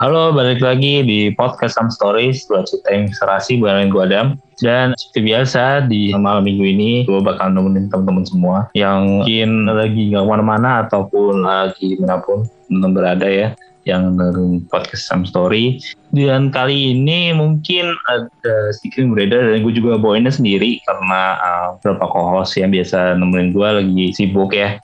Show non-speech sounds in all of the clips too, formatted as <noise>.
Halo, balik lagi di podcast Some Stories, dua cerita yang serasi bareng gue Adam. Dan seperti biasa di malam minggu ini gue bakal nemenin teman-teman semua yang mungkin lagi nggak ke mana-mana ataupun lagi mana pun teman berada ya yang dengerin podcast Some Story. Dan kali ini mungkin ada sedikit berbeda dan gue juga bawainnya sendiri karena uh, beberapa co-host yang biasa nemenin gue lagi sibuk ya.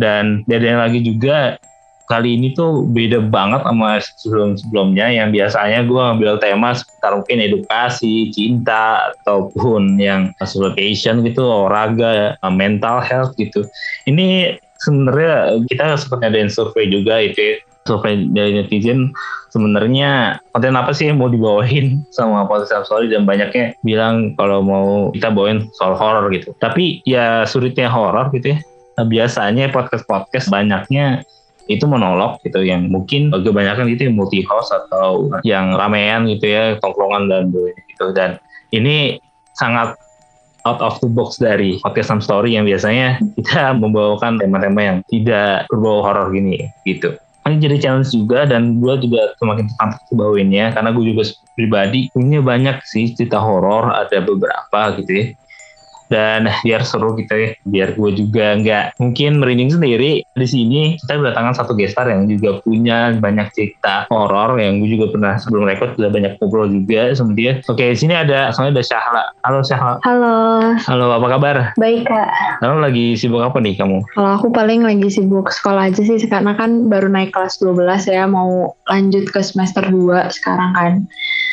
Dan ada lagi juga kali ini tuh beda banget sama sebelum-sebelumnya yang biasanya gue ngambil tema sekitar mungkin edukasi, cinta, ataupun yang passion gitu, olahraga, mental health gitu. Ini sebenarnya kita sempat ngadain survei juga itu ya. survei dari netizen sebenarnya konten apa sih yang mau dibawain sama podcast Story dan banyaknya bilang kalau mau kita bawain soal horror gitu. Tapi ya sulitnya horror gitu ya. Nah, biasanya podcast-podcast banyaknya itu monolog gitu yang mungkin kebanyakan itu yang multi host atau yang ramean gitu ya tongkrongan dan gitu. Dan ini sangat out of the box dari podcast Some Story yang biasanya kita membawakan tema-tema yang tidak berbau horor gini gitu. Ini jadi challenge juga dan gue juga semakin tertarik bawainnya karena gue juga pribadi punya banyak sih cerita horor ada beberapa gitu ya dan biar seru gitu ya biar gue juga nggak mungkin merinding sendiri. Di sini kita kedatangan satu gestar yang juga punya banyak cerita horor yang gue juga pernah sebelum rekod sudah banyak ngobrol juga sama dia. Oke di sini ada soalnya ada Syahla. Halo Syahla. Halo. Halo apa kabar? Baik kak. Lalu lagi sibuk apa nih kamu? Kalau aku paling lagi sibuk sekolah aja sih karena kan baru naik kelas 12 ya mau lanjut ke semester 2 sekarang kan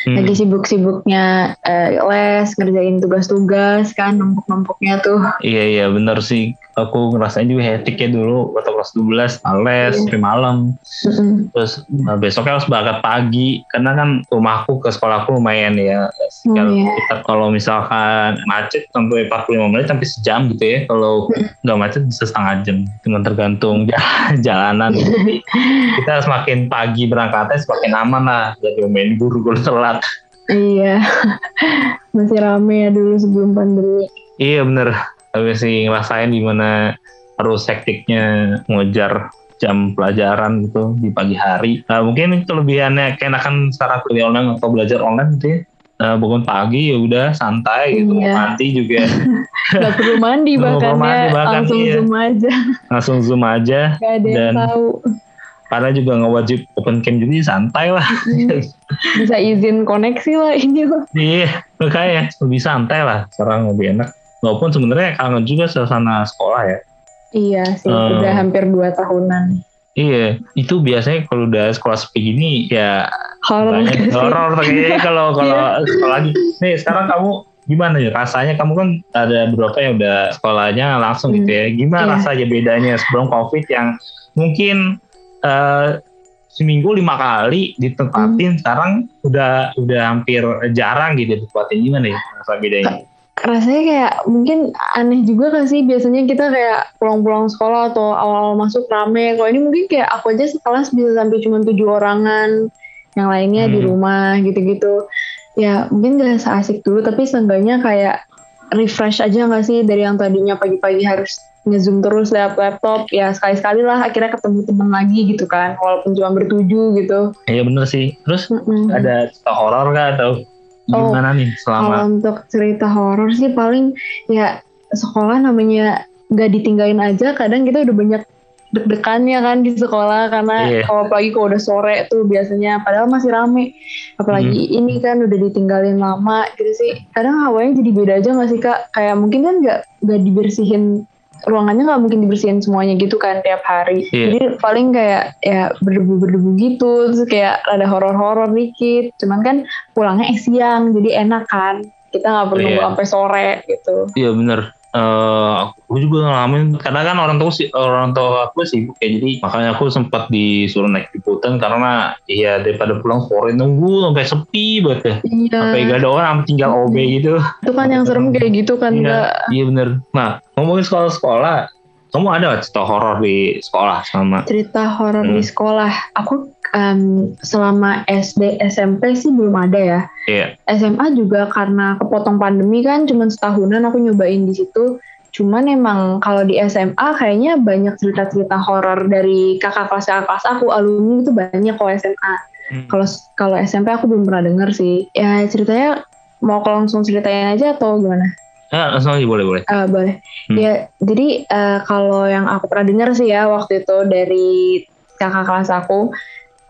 hmm. lagi sibuk-sibuknya uh, les ngerjain tugas-tugas kan numpuk-numpuknya tuh iya iya bener sih aku ngerasain juga hektik ya dulu waktu kelas 12 les sampai malam. Mm-hmm. terus nah, besoknya harus berangkat pagi. Karena kan rumahku ke sekolahku lumayan ya. Oh, yeah. kita kalau misalkan macet sampai 45 menit sampai sejam gitu ya. Kalau nggak macet bisa setengah jam. Cuma tergantung <laughs> jalanan. Jadi <laughs> kita semakin pagi berangkatnya semakin aman lah. Jadi main guru kalau telat. Iya. <laughs> Masih rame ya dulu sebelum pandemi. Iya bener sih ngerasain gimana harus hektiknya ngejar jam pelajaran gitu di pagi hari. Nah, mungkin kelebihannya keenakan secara kuliah online atau belajar online gitu ya. Nah, bangun pagi ya udah santai gitu, iya. mandi juga. <laughs> Gak perlu mandi bahkan mandi, ya, bahkan langsung iya. zoom aja. Langsung zoom aja. <laughs> Gak ada dan yang tahu. Karena juga nggak wajib open cam jadi santai lah. Bisa izin koneksi lah ini loh. <laughs> Iya, makanya lebih santai lah. Sekarang lebih enak walaupun sebenarnya kangen juga suasana sekolah ya iya sih um, udah hampir dua tahunan Iya, itu biasanya kalau udah sekolah seperti gini ya horor horor kayaknya kalau <laughs> kalau yeah. sekolah lagi. Nih sekarang kamu gimana ya rasanya? Kamu kan ada beberapa yang udah sekolahnya langsung hmm. gitu ya. Gimana yeah. rasanya bedanya sebelum covid yang mungkin uh, seminggu lima kali ditempatin, hmm. sekarang udah udah hampir jarang gitu ditempatin gimana ya rasa bedanya? Rasanya kayak mungkin aneh juga kan sih? Biasanya kita kayak pulang-pulang sekolah atau awal-awal masuk rame. Kalau ini mungkin kayak aku aja sekelas bisa sampai cuma tujuh orangan yang lainnya hmm. di rumah gitu-gitu. Ya mungkin gak seasik dulu tapi seenggaknya kayak refresh aja gak sih? Dari yang tadinya pagi-pagi harus ngezoom terus lewat laptop ya sekali-sekali lah akhirnya ketemu teman lagi gitu kan. Walaupun cuma bertujuh gitu. Iya bener sih. Terus mm -hmm. ada cerita horor gak atau Gimana oh, nih selama? Kalau untuk cerita horor sih paling ya sekolah namanya nggak ditinggalin aja. Kadang kita udah banyak deg-degannya kan di sekolah karena yeah. kalau apalagi kalau udah sore tuh biasanya padahal masih rame apalagi hmm. ini kan udah ditinggalin lama gitu sih kadang awalnya jadi beda aja gak sih kak kayak mungkin kan nggak nggak dibersihin ruangannya nggak mungkin dibersihin semuanya gitu kan tiap hari. Yeah. Jadi paling kayak ya berdebu-berdebu gitu, terus kayak ada horor-horor dikit. Cuman kan pulangnya eh siang, jadi enak kan. Kita nggak perlu yeah. sampai sore gitu. Iya yeah, bener. Uh, aku juga ngalamin karena kan orang tua sih orang tua aku sibuk ya jadi makanya aku sempat disuruh naik liputan karena ya daripada pulang sore nunggu sampai sepi banget ya. Iya. sampai gak ada orang tinggal OB gitu. Itu kan yang serem kayak gitu kan iya, iya bener. Nah ngomongin sekolah-sekolah kamu ada cerita horor di sekolah sama cerita horor hmm. di sekolah. Aku um, selama SD SMP sih belum ada ya yeah. SMA juga karena kepotong pandemi kan cuma setahunan aku nyobain di situ cuman emang kalau di SMA kayaknya banyak cerita-cerita horor dari kakak kelas kelas aku alumni itu banyak kok SMA kalau hmm. kalau SMP aku belum pernah denger sih ya ceritanya mau langsung ceritain aja atau gimana Ya, langsung aja boleh boleh. Uh, boleh. Hmm. Ya, jadi uh, kalau yang aku pernah dengar sih ya waktu itu dari kakak kelas aku,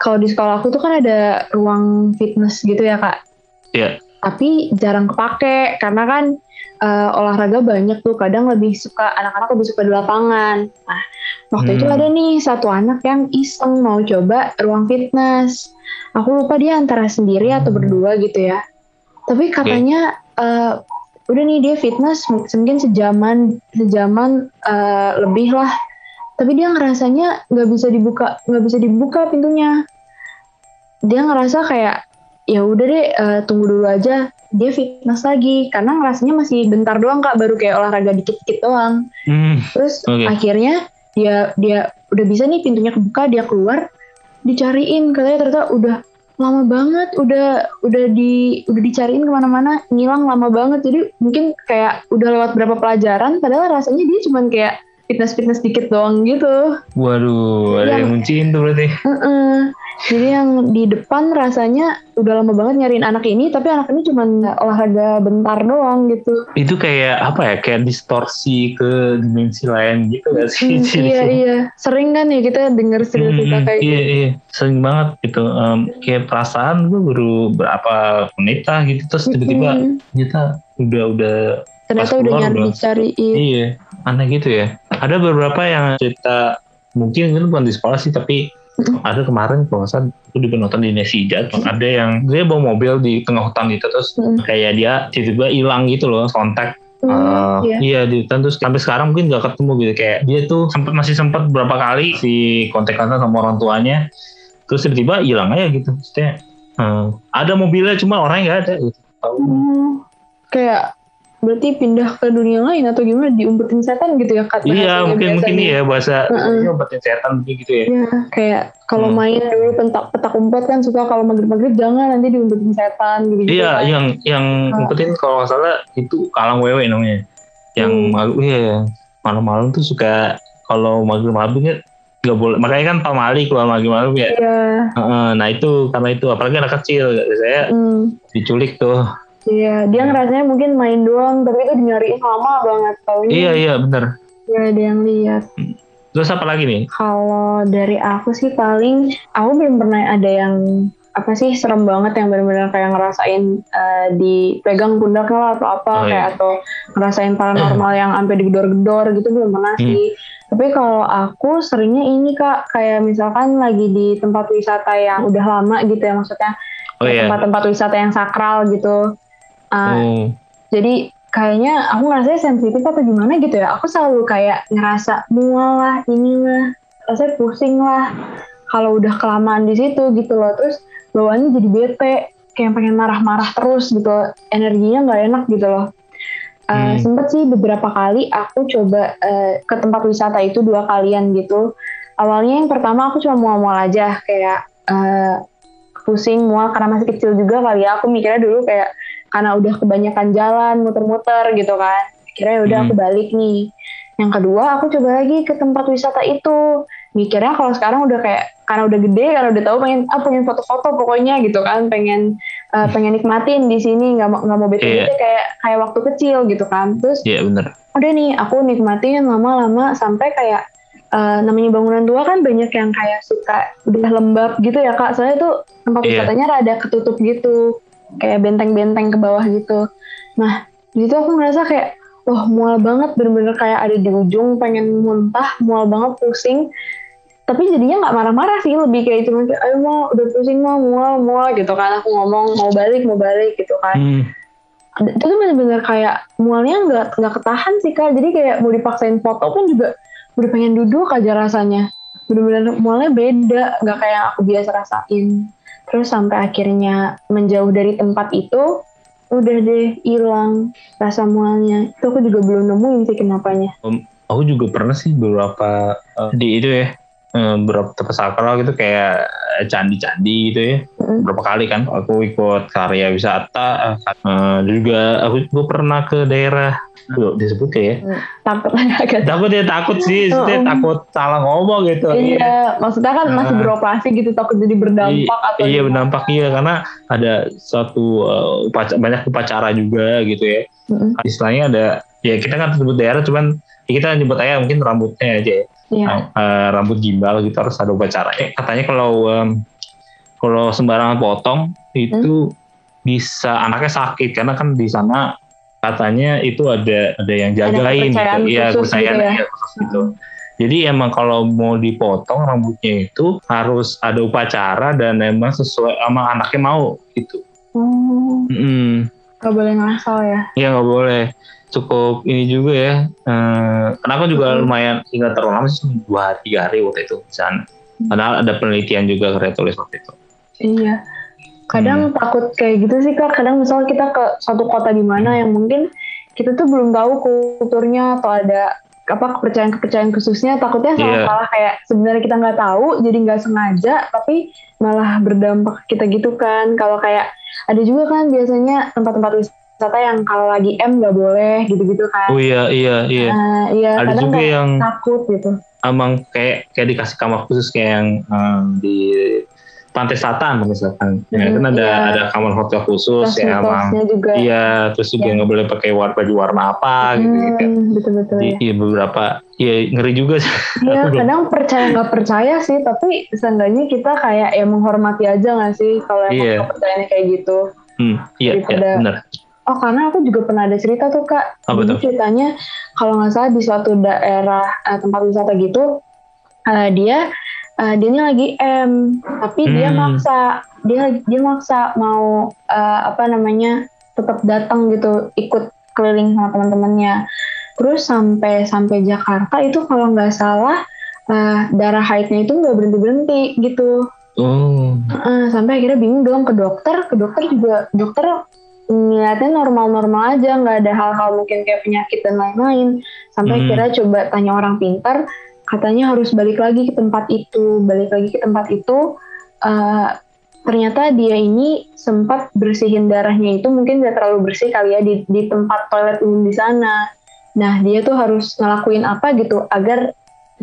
kalau di sekolah aku tuh kan ada ruang fitness gitu ya kak. Iya. Yeah. Tapi jarang kepake karena kan uh, olahraga banyak tuh. Kadang lebih suka anak-anak lebih suka di lapangan. Nah, waktu hmm. itu ada nih satu anak yang iseng mau coba ruang fitness. Aku lupa dia antara sendiri atau berdua gitu ya. Tapi katanya okay. uh, udah nih dia fitness mungkin sejaman sejaman uh, lebih lah tapi dia ngerasanya nggak bisa dibuka nggak bisa dibuka pintunya dia ngerasa kayak ya udah deh uh, tunggu dulu aja dia fitness lagi. Karena ngerasanya masih bentar doang kak baru kayak olahraga dikit-dikit doang. Hmm, terus okay. akhirnya dia dia udah bisa nih pintunya kebuka dia keluar dicariin. Katanya ternyata udah lama banget udah udah di udah dicariin ke mana-mana ngilang lama banget. Jadi mungkin kayak udah lewat berapa pelajaran padahal rasanya dia cuman kayak fitness fitness dikit doang gitu waduh ada yang ngunciin tuh berarti uh -uh. Jadi yang di depan rasanya udah lama banget nyariin anak ini, tapi anak ini cuma olahraga bentar doang gitu. Itu kayak apa ya? Kayak distorsi ke dimensi lain gitu gak sih? Hmm, iya iya, sering kan ya kita denger cerita-cerita hmm, kayak iya, gitu. Iya sering banget gitu. Um, kayak perasaan gue baru berapa menit lah gitu, terus tiba-tiba hmm. kita udah udah ternyata udah nyari dicariin. Iya, aneh gitu ya. Ada beberapa yang cerita mungkin itu bukan di sekolah sih, tapi ada kemarin kalau nggak salah aku juga nonton di mm. ada yang dia bawa mobil di tengah hutan gitu terus mm. kayak dia tiba-tiba hilang gitu loh kontak uh, iya. iya di hutan terus sampai sekarang mungkin gak ketemu gitu kayak dia tuh sempat masih sempat berapa kali si kontak-kontak sama orang tuanya terus tiba-tiba hilang aja gitu maksudnya uh, ada mobilnya cuma orangnya nggak ada gitu. Hmm, kayak berarti pindah ke dunia lain atau gimana diumpetin setan gitu ya kata iya mungkin mungkin iya bahasa uh-uh. umpetin setan gitu ya iya kayak kalau hmm. main dulu pentak petak umpet kan suka kalau maghrib maghrib jangan nanti diumpetin setan gitu, -gitu iya kan. yang yang uh. umpetin kalau nggak salah itu kalang wewe namanya yang hmm. malu iya malam-malam tuh suka kalau maghrib maghribnya nggak boleh makanya kan pamali keluar maghrib maghrib ya iya. uh, nah itu karena itu apalagi anak kecil saya hmm. diculik tuh Iya, dia ngerasanya mungkin main doang, tapi itu nyariin lama banget tau Iya iya bener. Iya ada yang lihat. Terus apa lagi nih? Kalau dari aku sih paling aku belum pernah ada yang apa sih serem banget yang benar-benar kayak ngerasain uh, dipegang pundaknya lah atau apa oh, kayak iya. atau ngerasain paranormal yang sampai digedor-gedor gitu belum pernah hmm. sih. Tapi kalau aku seringnya ini kak kayak misalkan lagi di tempat wisata yang udah lama gitu ya maksudnya oh, iya. tempat-tempat wisata yang sakral gitu Uh, hmm. Jadi kayaknya aku ngerasa sensitif atau gimana gitu ya. Aku selalu kayak ngerasa mual lah, inilah, rasanya pusing lah. Kalau udah kelamaan di situ gitu loh. Terus bawaannya jadi bete, kayak pengen marah-marah terus gitu. Energinya nggak enak gitu loh. Uh, hmm. Sempet sih beberapa kali aku coba uh, ke tempat wisata itu dua kalian gitu. Awalnya yang pertama aku cuma mual-mual aja kayak uh, pusing mual karena masih kecil juga kali ya. Aku mikirnya dulu kayak karena udah kebanyakan jalan muter-muter gitu kan. Akhirnya udah hmm. aku balik nih. Yang kedua aku coba lagi ke tempat wisata itu. Mikirnya kalau sekarang udah kayak karena udah gede karena udah tahu pengen ah pengen foto-foto pokoknya gitu kan. Pengen uh, pengen nikmatin di sini. Nggak mau nggak mau bete yeah. kayak kayak waktu kecil gitu kan. Terus iya yeah, bener. udah nih aku nikmatin lama-lama sampai kayak uh, namanya bangunan tua kan banyak yang kayak suka udah lembab gitu ya kak. Soalnya tuh tempat yeah. wisatanya rada ketutup gitu kayak benteng-benteng ke bawah gitu. Nah, gitu aku ngerasa kayak wah mual banget bener-bener kayak ada di ujung pengen muntah, mual banget pusing. Tapi jadinya nggak marah-marah sih, lebih kayak cuma kayak ayo mau udah pusing mau mual mual gitu kan aku ngomong mau balik mau balik gitu kan. Hmm. itu tuh bener-bener kayak mualnya nggak nggak ketahan sih kak jadi kayak mau dipaksain foto pun juga udah pengen duduk aja rasanya bener-bener mualnya beda nggak kayak aku biasa rasain terus sampai akhirnya menjauh dari tempat itu udah deh hilang rasa mualnya. Itu aku juga belum nemuin sih kenapanya. Um, aku juga pernah sih beberapa uh, di itu ya beberapa tempat sakral gitu kayak candi-candi gitu ya mm. berapa kali kan aku ikut karya wisata uh, juga aku gue pernah ke daerah Duh, disebut kayak ya. takut <laughs> takut ya takut sih uh, um. takut salah ngomong gitu iya ya. maksudnya kan uh, masih beroperasi gitu takut jadi berdampak atau iya berdampak iya karena ada satu uh, upacara, banyak upacara juga gitu ya uh, istilahnya ada ya kita kan sebut daerah cuman ya kita nyebut aja mungkin rambutnya aja ya yeah. uh, rambut gimbal gitu harus ada upacara. Eh, katanya kalau um, kalau sembarangan potong itu hmm? bisa anaknya sakit karena kan di sana katanya itu ada ada yang jagain ada gitu. Iya, kepercayaan gitu ya. ya khusus gitu. Jadi emang kalau mau dipotong rambutnya itu harus ada upacara dan emang sesuai sama anaknya mau gitu. Hmm. Mm. Gak boleh ngasal ya? Iya gak boleh cukup ini juga ya. Eh, kenapa juga hmm. lumayan hingga terlalu lama sih dua tiga hari waktu itu di sana. Padahal ada penelitian juga kayak tulis waktu itu. Iya. Kadang hmm. takut kayak gitu sih kak. Kadang misalnya kita ke satu kota di mana yang mungkin kita tuh belum tahu kulturnya atau ada apa kepercayaan-kepercayaan khususnya takutnya salah-salah yeah. kayak sebenarnya kita nggak tahu jadi nggak sengaja tapi malah berdampak kita gitu kan kalau kayak ada juga kan biasanya tempat-tempat wisata yang kalau lagi M nggak boleh gitu-gitu kan. Oh iya iya iya. Uh, iya ada juga yang takut gitu. Emang kayak kayak dikasih kamar khusus kayak yang um, di pantai selatan misalkan hmm, ya kan ada iya. ada kamar hotel khusus terus ya emang juga. iya terus juga iya. nggak ya. boleh pakai warna baju warna apa hmm, gitu kan betul betul Di, ya. beberapa ya ngeri juga sih iya <laughs> kadang percaya nggak percaya sih tapi seenggaknya kita kayak ya menghormati aja nggak sih kalau emang yeah. kepercayaannya kayak gitu hmm, iya, iya benar Oh karena aku juga pernah ada cerita tuh kak. Apa Jadi ceritanya kalau nggak salah di suatu daerah uh, tempat wisata gitu, uh, dia uh, dia ini lagi M, tapi hmm. dia maksa dia dia maksa mau uh, apa namanya tetap datang gitu ikut keliling sama teman-temannya. Terus sampai sampai Jakarta itu kalau nggak salah uh, darah haidnya itu nggak berhenti berhenti gitu. Oh. Uh, sampai akhirnya bingung dong ke dokter, ke dokter juga dokter niatnya normal-normal aja nggak ada hal-hal mungkin kayak penyakit dan lain-lain. Sampai hmm. kira coba tanya orang pintar katanya harus balik lagi ke tempat itu balik lagi ke tempat itu. Uh, ternyata dia ini sempat bersihin darahnya itu mungkin gak terlalu bersih kali ya di, di tempat toilet umum di sana. Nah dia tuh harus ngelakuin apa gitu agar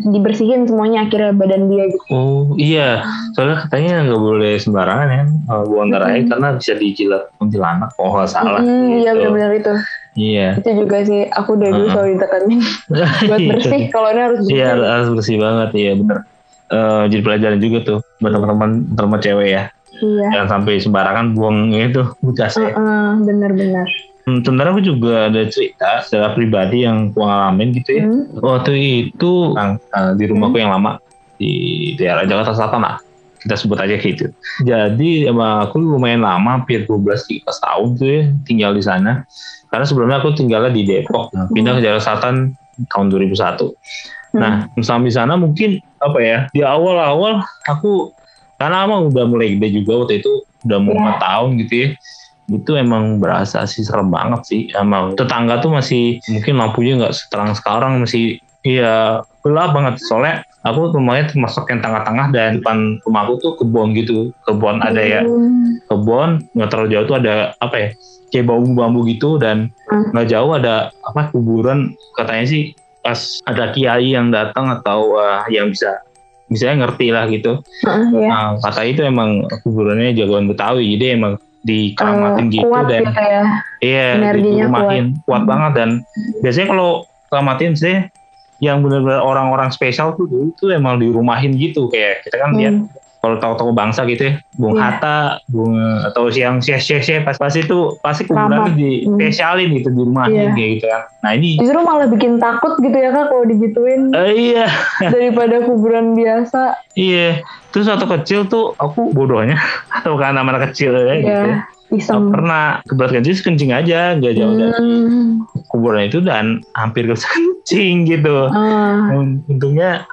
dibersihin semuanya akhirnya badan dia gitu. Oh iya, soalnya katanya nggak boleh sembarangan ya buang darah mm-hmm. karena bisa dijilat kuntilanak. Oh nggak salah. Mm, gitu. Iya benar-benar itu. Iya. Itu juga sih aku dari dulu uh-huh. selalu ditekanin buat bersih. Kalau ini harus bersih. Iya harus bersih banget. Iya benar. Uh, jadi pelajaran juga tuh buat teman-teman teman cewek ya. Iya. Jangan sampai sembarangan buang itu bekas ya. Uh-uh, benar-benar. Hmm, sebenarnya aku juga ada cerita secara pribadi yang aku ngalamin gitu ya. Hmm. Waktu itu uh, di rumahku hmm. yang lama di daerah Jakarta Selatan lah. Kita sebut aja gitu. Jadi emang aku lumayan lama, hampir 12 13 tahun tuh ya tinggal di sana. Karena sebelumnya aku tinggalnya di Depok, nah, pindah ke Jakarta Selatan tahun 2001. Hmm. Nah, sampai di sana mungkin apa ya? Di awal-awal aku karena emang udah mulai gede juga waktu itu udah mau yeah. tahun gitu ya itu emang berasa sih serem banget sih emang tetangga tuh masih mungkin lampunya nggak seterang sekarang masih iya gelap banget soalnya aku rumahnya termasuk yang tengah-tengah dan depan rumahku tuh kebun gitu kebun ada ya hmm. kebun nggak terlalu jauh tuh ada apa ya kayak bambu-bambu gitu dan hmm. nggak jauh ada apa kuburan katanya sih pas ada kiai yang datang atau uh, yang bisa misalnya ngerti lah gitu. Uh, yeah. Nah, kata itu emang kuburannya jagoan Betawi, jadi emang dikeramatin uh, gitu kuat dan gitu ya. iya dirumahin kuat. kuat banget dan biasanya kalau keramatin sih yang benar-benar orang-orang spesial tuh dulu tuh emang dirumahin gitu kayak kita kan hmm. lihat kalau toko-toko bangsa gitu ya, Bung yeah. Hatta, Bung atau siang siang siang pas pas itu pasti kuburan di hmm. spesialin gitu di rumah yeah. gitu kan. Nah ini justru malah bikin takut gitu ya kak kalau digituin. Uh, iya. daripada kuburan biasa. Iya. Terus waktu kecil tuh aku bodohnya <laughs> atau karena anak kecil ya yeah. gitu. Ya. Iseng. Pernah keberat kencing kencing aja nggak jauh hmm. dari kuburan itu dan hampir kencing <laughs> gitu. Uh. Untungnya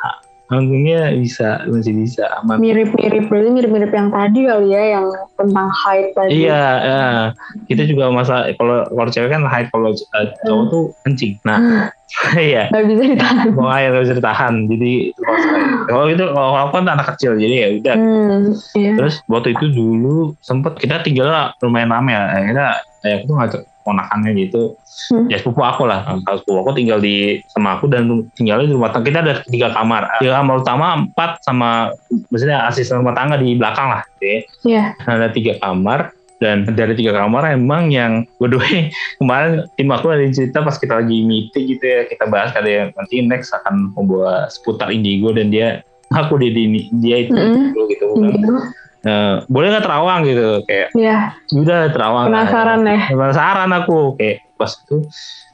Panggungnya bisa masih bisa aman. Mirip-mirip berarti mirip-mirip yang tadi kali ya yang tentang height tadi. Iya, ya. kita juga masa kalau kalau cewek kan height kalau uh, cowok tuh kencing. Nah, <laughs> iya. Gak bisa ditahan. Mau air gak bisa ditahan. Jadi kalau itu kalau aku kan anak kecil jadi ya udah. Hmm, iya. Terus waktu itu dulu sempet kita tinggal lumayan lama ya. Kita kayak aku tuh ngajak ponakannya gitu hmm. ya sepupu aku lah kalau sepupu aku tinggal di sama aku dan tinggalnya di rumah tangga kita ada tiga kamar tiga kamar utama empat sama maksudnya asisten rumah tangga di belakang lah gitu ya yeah. ada tiga kamar dan dari tiga kamar emang yang <laughs> berdua kemarin tim aku ada cerita pas kita lagi meeting gitu ya kita bahas ada yang nanti next akan membawa seputar indigo dan dia aku di, dia itu mm -hmm. gitu kan. Uh, boleh nggak terawang gitu kayak ya udah terawang penasaran ya penasaran aku kayak pas itu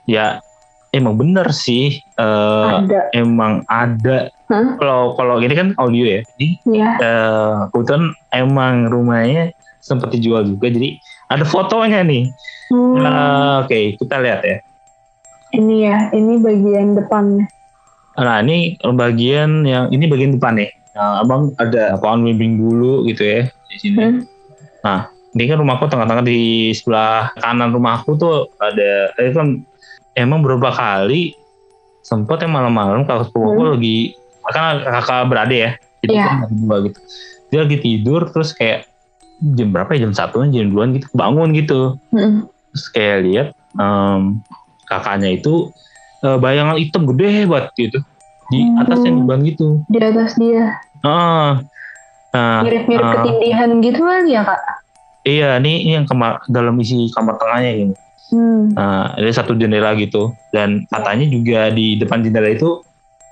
ya emang bener sih uh, ada. emang ada kalau huh? kalau gini kan audio ya jadi ya. uh, kebetulan emang rumahnya sempat dijual juga jadi ada fotonya nih hmm. uh, oke okay, kita lihat ya ini ya ini bagian depannya nah ini bagian yang ini bagian depan nih Nah, abang ada pohon bimbing dulu gitu ya di sini. Hmm. Nah, ini kan rumahku tengah-tengah di sebelah kanan rumahku tuh ada, itu kan emang beberapa kali sempat yang malam-malam kalau sepupuku hmm. lagi, kan kakak beradik ya, jadi yeah. kan dua gitu. Dia lagi tidur terus kayak jam berapa ya jam satu jam dua gitu bangun gitu. Hmm. Terus kayak lihat um, kakaknya itu uh, bayangan hitam gede banget gitu di atasnya hmm. beban gitu. Di atas dia. Nah, mirip-mirip uh, ketindihan gitu kan ya kak? Iya, ini, ini yang kamar dalam isi kamar tengahnya ini. Hmm. Nah, ada satu jendela gitu dan katanya juga di depan jendela itu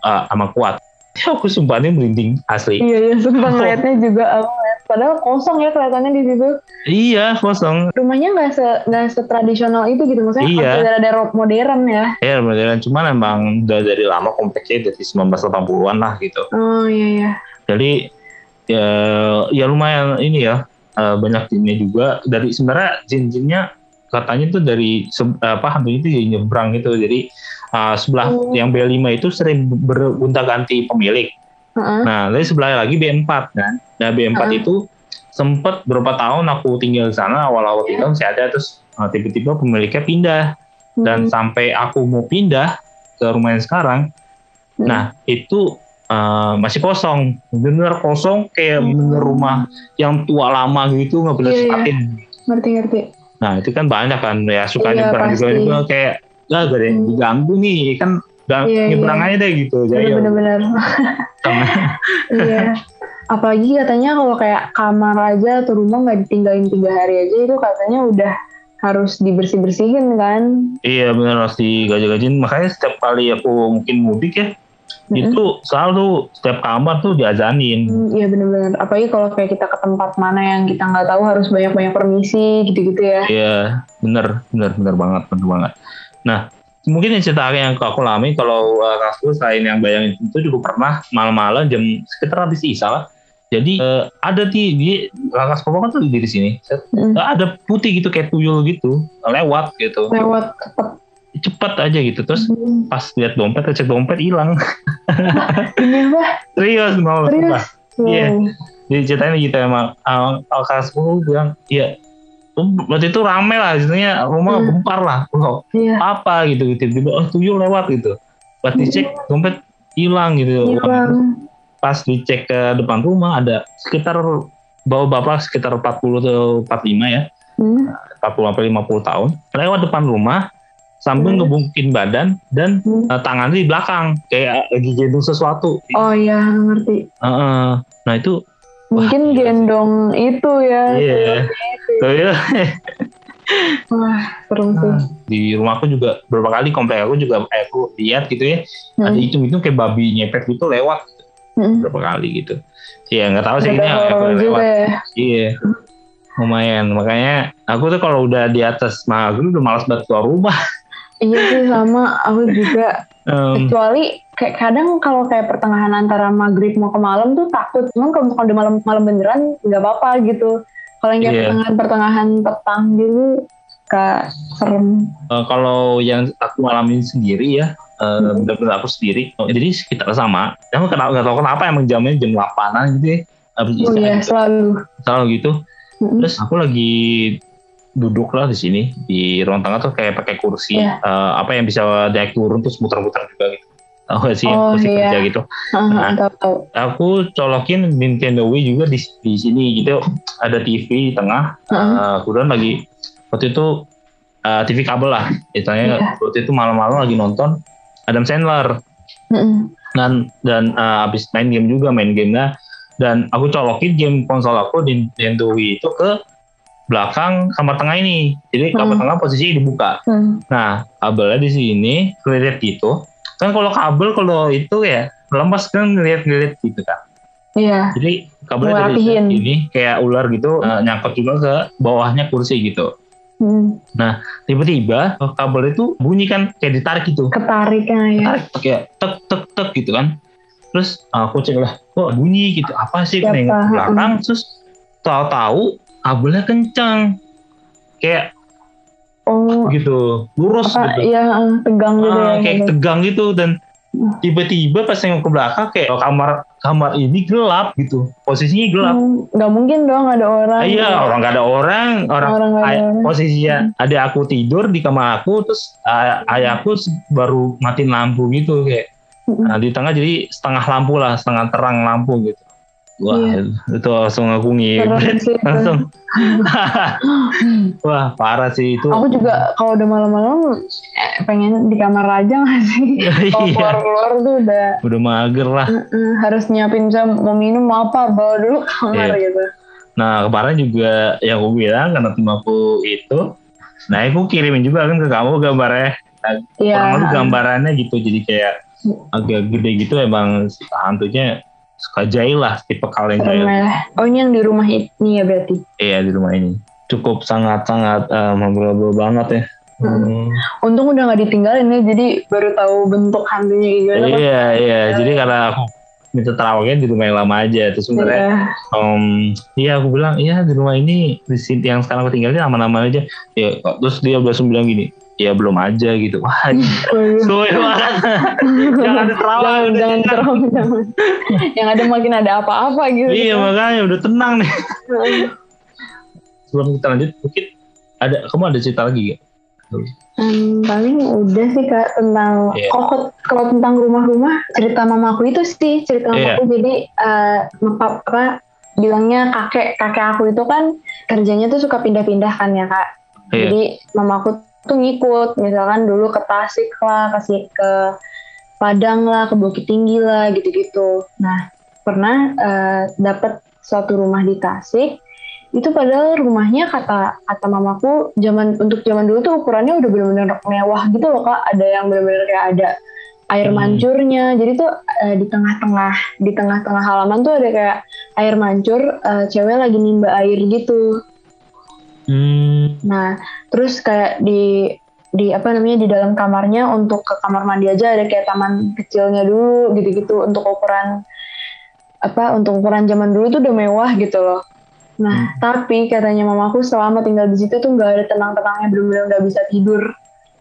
uh, amat kuat. Ya, aku sumpah ini merinding asli. Iya, iya sumpah <laughs> ngeliatnya juga aku Padahal kosong ya kelihatannya di situ. Iya kosong. Rumahnya nggak se nggak setradisional itu gitu maksudnya iya. ada ada modern ya. Iya modern cuman emang udah dari lama kompleksnya dari 1980-an lah gitu. Oh iya iya jadi ya ya lumayan ini ya uh, banyak jinnya juga dari sebenarnya jin-jinnya katanya itu dari apa hantu itu ya nyebrang gitu jadi uh, sebelah oh. yang B5 itu sering bergonta ganti pemilik uh-huh. nah dari sebelah lagi B4 kan nah B4 uh-huh. itu sempat berapa tahun aku tinggal di sana awal-awal tinggal masih ada terus uh, tiba-tiba pemiliknya pindah dan hmm. sampai aku mau pindah ke rumah yang sekarang hmm. nah itu uh, masih kosong bener kosong kayak hmm. bener rumah yang tua lama gitu nggak boleh yeah, yeah. ngerti ngerti nah itu kan banyak kan ya suka yeah, nyebrang juga juga kayak gak ada yang hmm. diganggu nih kan dan yeah, nyebrang yeah. aja deh gitu jadi bener-bener <laughs> iya apalagi katanya kalau kayak kamar aja atau rumah nggak ditinggalin tiga hari aja itu katanya udah harus dibersih bersihin kan iya benar harus digajah-gajiin makanya setiap kali aku mungkin mudik ya hmm. itu selalu setiap kamar tuh diazanin. Hmm, iya hmm, benar-benar. Apalagi kalau kayak kita ke tempat mana yang kita nggak tahu harus banyak-banyak permisi gitu-gitu ya. Iya, benar, benar, benar banget, benar banget. Nah, mungkin yang cerita yang aku alami kalau uh, kasus selain yang bayangin itu juga pernah malam-malam jam sekitar habis isa lah. Jadi uh, ada di di Lakas kan tuh di sini. Hmm. Ada putih gitu kayak tuyul gitu, lewat gitu. Lewat cepet cepet aja gitu terus hmm. pas lihat dompet cek dompet hilang <laughs> ini serius mau serius iya yeah. jadi ceritanya gitu emang alkas pun bilang iya waktu itu rame lah istilahnya rumah hmm. gempar lah loh yeah. apa gitu tiba-tiba oh tuyul lewat gitu pas dicek hmm. dompet hilang gitu hilang. pas dicek ke depan rumah ada sekitar bawa bapak sekitar 40 atau 45 ya hmm. 40 sampai 50 tahun lewat depan rumah sambil hmm. ngebungkin badan dan hmm. uh, tangannya di belakang kayak lagi gendong sesuatu. Oh iya ngerti. Uh, uh, nah itu mungkin wah, gendong itu ya. Iya. Yeah. Wah, serem sih. Nah, di rumahku juga beberapa kali komplek aku juga eh, aku lihat gitu ya. Hmm. Ada itu itu kayak babi nyepet gitu lewat. hmm. berapa kali gitu Iya nggak tahu sih ini yang lewat ya. iya lumayan makanya aku tuh kalau udah di atas maghrib udah malas banget keluar rumah iya sih sama aku juga um, kecuali kayak kadang kalau kayak pertengahan antara maghrib mau ke malam tuh takut cuman kalau di malam malam beneran nggak apa-apa gitu kalau yang yeah. pertengahan pertengahan petang gitu kayak serem uh, kalau yang aku alami sendiri ya uh, hmm. benar-benar aku sendiri oh, jadi sekitar sama aku kenapa nggak tahu kenapa emang jamnya jam 8 gitu ya habis oh, iya, selalu selalu gitu hmm. terus aku lagi duduk lah di sini di ruang tengah tuh kayak pakai kursi yeah. Iya. uh, apa yang bisa naik turun terus muter-muter juga gitu tahu gak sih oh, kursi iya. kerja gitu nah, tahu, aku colokin Nintendo Wii juga di, di sini gitu ada TV di tengah uh -huh. uh, kemudian lagi waktu itu uh, TV kabel lah istilahnya yeah. waktu itu malam-malam lagi nonton Adam Sandler uh dan dan uh, abis main game juga main gamenya dan aku colokin game konsol aku di Nintendo Wii itu ke belakang kamar tengah ini. Jadi kamar hmm. tengah posisi dibuka. Hmm. Nah, kabelnya di sini ngeliat gitu. Kan kalau kabel kalau itu ya lemas kan ngeliat-ngeliat gitu kan. Iya. Jadi kabelnya dari ini kayak ular gitu uh, nyangkut juga ke bawahnya kursi gitu. Hmm. Nah, tiba-tiba kabel itu bunyi kan kayak ditarik gitu. Ketarik ya. Ketarik kayak tek tek tek gitu kan. Terus aku cek lah, kok bunyi gitu. Apa sih? Nengok ke belakang, terus tahu-tahu kabelnya kencang kayak oh. Gitu. Lurus apa, gitu. iya tegang gitu ah, ya, kayak gitu. tegang gitu dan tiba-tiba pas yang ke belakang kayak kamar kamar ini gelap gitu. Posisinya gelap. Hmm, nggak hmm, mungkin dong ada orang ah, iya orang nggak ada orang orang, orang ay- ada posisinya hmm. ada aku tidur di kamar aku terus ay- ayahku baru matiin lampu gitu kayak. Hmm. nah, di tengah jadi setengah lampu lah setengah terang lampu gitu Wah, iya. itu langsung aku ngibrit <laughs> langsung. <laughs> Wah, parah sih itu. Aku juga kalau udah malam-malam eh, pengen di kamar aja nggak sih? <laughs> Kalau iya. keluar-keluar tuh udah udah mager lah. harus nyiapin jam mau minum mau apa bawa dulu kamar iya. gitu. Nah, kemarin juga yang aku bilang karena tim aku itu, nah aku kirimin juga kan ke kamu gambarnya. Nah, yeah. kurang lebih gambarannya gitu, jadi kayak agak gede gitu emang hantunya suka jahil lah tipe kalian jahil. Oh ini yang di rumah ini ya berarti? Iya di rumah ini. Cukup sangat-sangat uh, memorable banget ya. Hmm. hmm. Untung udah gak ditinggalin ya, jadi baru tahu bentuk hantunya gimana. Iya iya, iya. jadi karena aku minta terawihnya di rumah yang lama aja. Terus sebenarnya, yeah. um, iya aku bilang, iya di rumah ini di sini yang sekarang aku tinggalin aman-aman aja. Ya, terus dia udah bilang gini, ya belum aja gitu. Wah <laughs> suwe banget. Jangan terawang jangan, jangan jangan. Yang ada makin ada apa-apa gitu. Iya makanya udah tenang nih. Sebelum kita lanjut mungkin ada kamu ada cerita lagi gak? Hmm, paling udah sih kak tentang yeah. oh, kalau tentang rumah-rumah cerita mamaku itu sih cerita yeah. mamaku. Jadi uh, apa bilangnya kakek kakek aku itu kan kerjanya tuh suka pindah-pindah kan ya kak. Yeah. jadi mamaku tuh ngikut. Misalkan dulu ke Tasik lah kasih ke Padang lah ke Bukit Tinggi lah gitu-gitu. Nah pernah uh, eh, dapat suatu rumah di Tasik. Itu padahal rumahnya kata kata mamaku zaman untuk zaman dulu tuh ukurannya udah benar-benar mewah gitu loh kak. Ada yang benar-benar kayak ada air hmm. mancurnya. Jadi tuh uh, di tengah-tengah di tengah-tengah halaman tuh ada kayak air mancur uh, cewek lagi nimba air gitu Hmm. Nah, terus kayak di di apa namanya di dalam kamarnya untuk ke kamar mandi aja ada kayak taman kecilnya dulu gitu-gitu untuk ukuran apa untuk ukuran zaman dulu tuh udah mewah gitu loh. Nah, hmm. tapi katanya mamaku selama tinggal di situ tuh nggak ada tenang-tenangnya benar-benar nggak bisa tidur.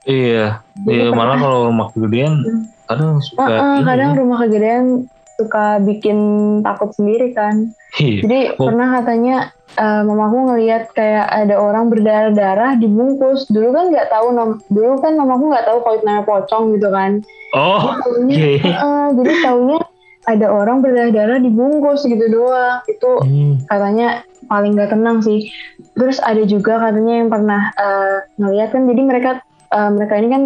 Iya, iya malah kalau rumah kegedean hmm. kadang suka uh, uh, kadang rumah kegedean suka bikin takut sendiri kan. Iya. Jadi oh. pernah katanya uh, mamaku ngelihat kayak ada orang berdarah-darah dibungkus. Dulu kan nggak tahu nom dulu kan mamaku nggak tahu kalau itu namanya pocong gitu kan. Oh. Jadi uh, jadi tahunya ada orang berdarah-darah dibungkus gitu doang. Itu hmm. katanya paling nggak tenang sih. Terus ada juga katanya yang pernah uh, ngelihat kan jadi mereka uh, mereka ini kan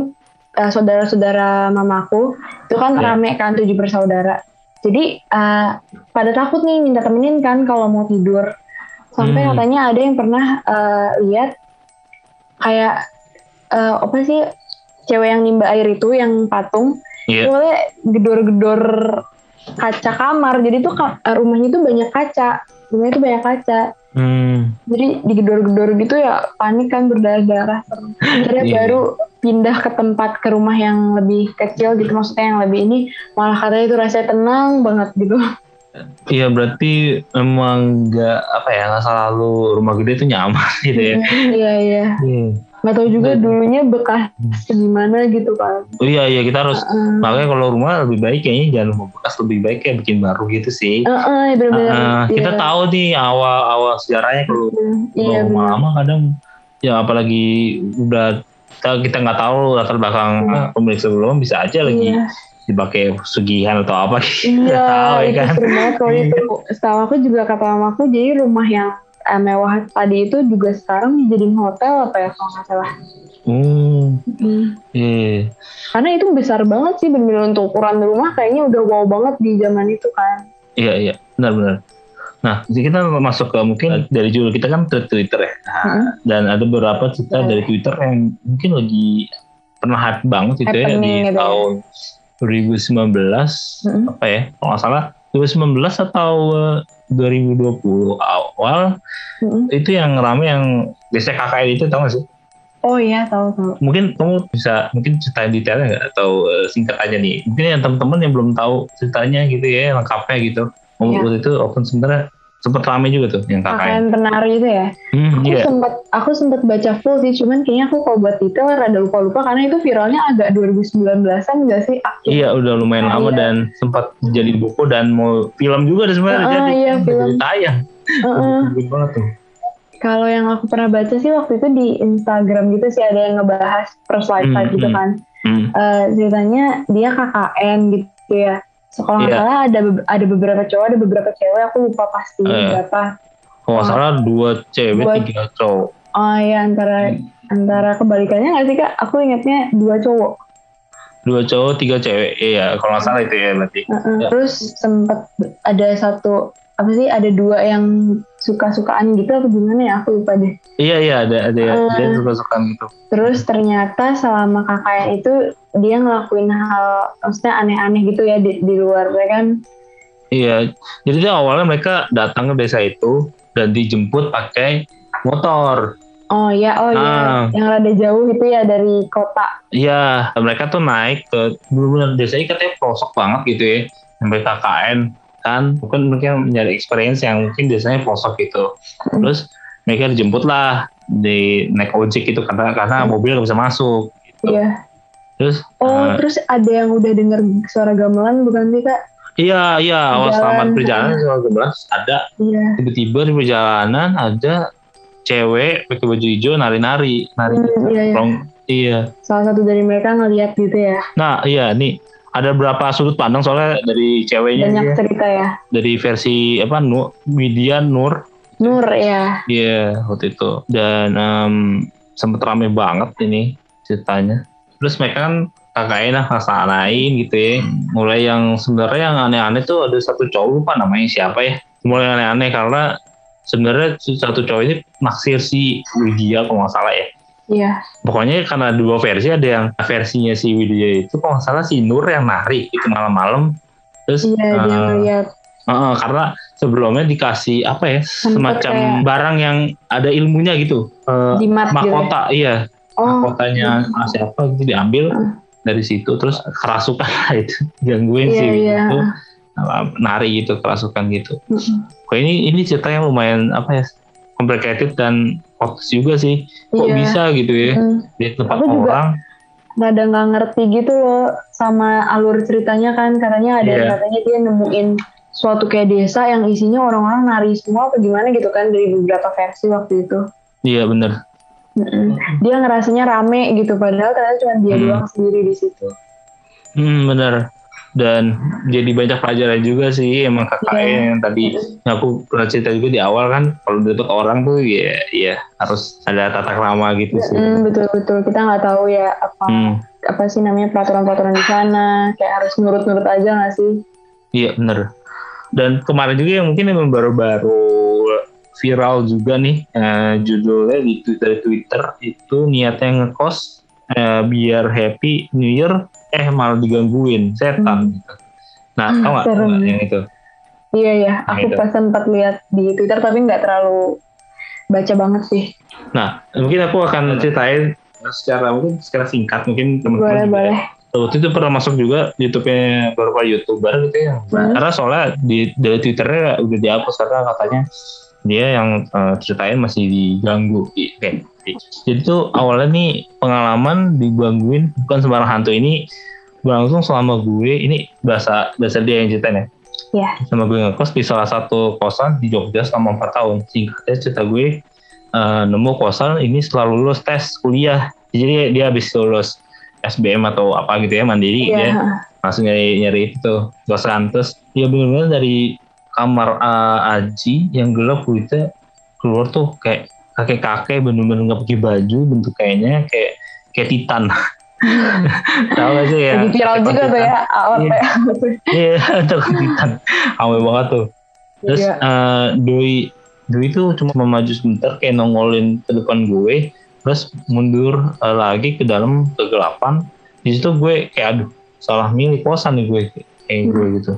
uh, saudara-saudara mamaku itu kan yeah. rame kan tujuh bersaudara. Jadi uh, pada takut nih minta temenin kan kalau mau tidur sampai hmm. katanya ada yang pernah uh, lihat kayak uh, apa sih cewek yang nimba air itu yang patung yeah. gedor-gedor kaca kamar jadi tuh rumahnya tuh banyak kaca rumahnya tuh banyak kaca hmm. jadi digedor-gedor gitu ya panik kan berdarah-darah akhirnya yeah. baru pindah ke tempat ke rumah yang lebih kecil gitu maksudnya yang lebih ini malah katanya itu rasanya tenang banget gitu. Iya berarti emang nggak apa ya nggak selalu rumah gede itu nyaman <laughs> gitu ya. Iya iya. iya. Nggak tahu juga dulunya bekas gimana gitu kan. Oh iya iya kita harus uh, makanya kalau rumah lebih baik kayaknya jangan rumah bekas lebih baik kayak bikin baru gitu sih. Uh, uh, ya bener -bener, uh, kita iya. tahu nih awal awal sejarahnya kalau iya, rumah lama kadang ya apalagi udah kita kita nggak tahu latar belakang uh. pemilik sebelumnya bisa aja lagi iya dipakai sugihan atau apa iya, tahu ya kan. Kalau itu setahu aku juga kata mamaku jadi rumah yang uh, mewah tadi itu juga sekarang jadi hotel apa ya kalau nggak salah. Hmm. Hmm. Yeah. Karena itu besar banget sih benar untuk ukuran rumah kayaknya udah wow banget di zaman itu kan. Iya iya benar-benar. Nah, kita masuk ke mungkin dari judul kita kan Twitter ya. Nah, hmm. Dan ada beberapa cerita yeah. dari Twitter yang mungkin lagi pernah hype banget itu ya di gitu ya. tahun ya. 2019 hmm. apa ya? Kalau nggak salah 2019 atau 2020 eh, awal hmm. itu yang rame yang biasanya KKN itu tau gak sih? Oh iya tahu tahu. Mungkin kamu bisa mungkin ceritain detailnya nggak atau uh, singkat aja nih. Mungkin yang teman-teman yang belum tahu ceritanya gitu ya lengkapnya gitu. Ya. Waktu itu open sebenarnya sempat rame juga tuh yang KKN. KKN penari itu ya. Hmm, aku yeah. sempat aku sempat baca full sih, cuman kayaknya aku kalau buat detail rada lupa-lupa karena itu viralnya agak 2019-an enggak sih? Akhir. Iya, udah lumayan nah, lama iya. dan sempat jadi buku dan mau film juga sebenarnya uh, jadi iya, film. tayang. Uh -uh. banget tuh. Kalau yang aku pernah baca sih waktu itu di Instagram gitu sih ada yang ngebahas first life hmm, gitu hmm, kan. Hmm. Uh, ceritanya dia KKN gitu ya sekolah yeah. salah ada ada beberapa cowok ada beberapa cewek aku lupa pasti uh, berapa kalau nggak salah dua cewek dua, tiga cowok oh ya antara hmm. antara kebalikannya nggak sih kak aku ingatnya dua cowok dua cowok tiga cewek iya kalau nggak salah itu ya berarti uh -uh. ya. terus sempat ada satu apa sih ada dua yang suka-sukaan gitu atau gimana ya? Aku lupa deh. Iya iya ada ada uh, dia suka-sukaan gitu. terus ternyata selama kakaknya itu dia ngelakuin hal maksudnya aneh-aneh gitu ya di, di luar ya kan? Iya jadi dia awalnya mereka datang ke desa itu dan dijemput pakai motor. Oh iya, oh iya, ah. yang rada jauh itu ya dari kota. Iya, mereka tuh naik ke benar-benar desa ini katanya pelosok banget gitu ya, sampai KKN kan mungkin mungkin mencari experience yang mungkin biasanya pelosok gitu hmm. terus mereka dijemput lah di naik ojek gitu karena karena hmm. mobil nggak bisa masuk gitu. iya terus oh uh, terus ada yang udah dengar suara gamelan bukan sih kak Iya, iya, awal selamat perjalanan suara gamelan ada. Iya. Tiba-tiba di perjalanan ada cewek pakai baju hijau nari-nari, nari. Hmm, iya, iya. iya. Salah satu dari mereka ngeliat gitu ya. Nah, iya, nih ada berapa sudut pandang? Soalnya dari ceweknya banyak dia, cerita ya. Dari versi apa Nur Midian Nur. Nur ya. Iya yeah, waktu itu. Dan um, sempet rame banget ini ceritanya. Terus mereka kan kakaknya lah lain gitu ya. Mulai yang sebenarnya yang aneh-aneh tuh ada satu cowok lupa namanya siapa ya. Mulai aneh-aneh karena sebenarnya satu cowok ini naksir si Widya kalau nggak salah ya Iya. Pokoknya karena dua versi ada yang versinya si Widya itu kalau nggak salah si Nur yang nari itu malam-malam. Terus iya, uh, dia ngeliat. Uh, uh, karena sebelumnya dikasih apa ya semacam kayak... barang yang ada ilmunya gitu. Uh, Jimat mahkota, gitu. iya. Oh, mahkotanya iya. siapa gitu diambil uh. dari situ terus kerasukan <laughs> itu gangguin iya, si iya. itu nari gitu kerasukan gitu. Uh -uh. ini ini cerita yang lumayan apa ya complicated dan fokus juga sih. Kok iya. bisa gitu ya? Hmm. di tempat aku orang. rada nggak ngerti gitu loh sama alur ceritanya kan. Katanya ada yeah. katanya dia nemuin suatu kayak desa yang isinya orang-orang nari semua apa gimana gitu kan. Dari beberapa versi waktu itu. Iya yeah, bener. Mm dia ngerasanya rame gitu. Padahal ternyata cuma dia hmm. doang sendiri di situ. Hmm bener dan jadi banyak pelajaran juga sih emang KKN yeah. yang tadi. Yang aku pernah cerita juga di awal kan kalau dapat orang tuh ya ya harus ada tata krama gitu sih. Mm, betul betul. Kita nggak tahu ya apa mm. apa sih namanya peraturan-peraturan di sana. Kayak harus nurut-nurut aja nggak sih? Iya bener. Dan kemarin juga yang mungkin yang baru-baru viral juga nih uh, judulnya di Twitter Twitter itu niatnya ngekos uh, biar happy New Year eh malah digangguin setan hmm. gitu. Nah, tau gak, yang itu? Iya ya, aku pas sempat lihat di Twitter tapi nggak terlalu baca banget sih. Nah, mungkin aku akan ceritain secara mungkin secara singkat mungkin teman-teman boleh, boleh. waktu itu pernah masuk juga YouTube-nya beberapa youtuber gitu ya. Hmm. Karena soalnya di dari Twitternya udah dihapus karena katanya dia yang uh, ceritain masih diganggu. Oke. Jadi tuh awalnya nih pengalaman digangguin bukan sembarang hantu ini berlangsung selama gue ini bahasa bahasa dia yang ceritain ya. Yeah. Sama gue ngekos di salah satu kosan di Jogja selama 4 tahun. Singkatnya cerita gue uh, nemu kosan ini setelah lulus tes kuliah. Jadi dia habis lulus SBM atau apa gitu ya mandiri yeah. ya langsung nyari nyari itu kosan terus dia benar-benar dari kamar uh, Aji yang gelap kulitnya keluar tuh kayak kakek-kakek bener-bener nggak pakai baju bentuk kayaknya kayak kayak titan. <laughs> Tahu gak sih ya? Viral juga tuh ya awal iya <laughs> iya itu titan. Awal banget tuh. Terus yeah. Iya. uh, Doi Doi tuh cuma maju sebentar kayak nongolin ke depan gue terus mundur uh, lagi ke dalam kegelapan. Di situ gue kayak aduh salah milih kosan nih gue kayak gue hmm. gitu.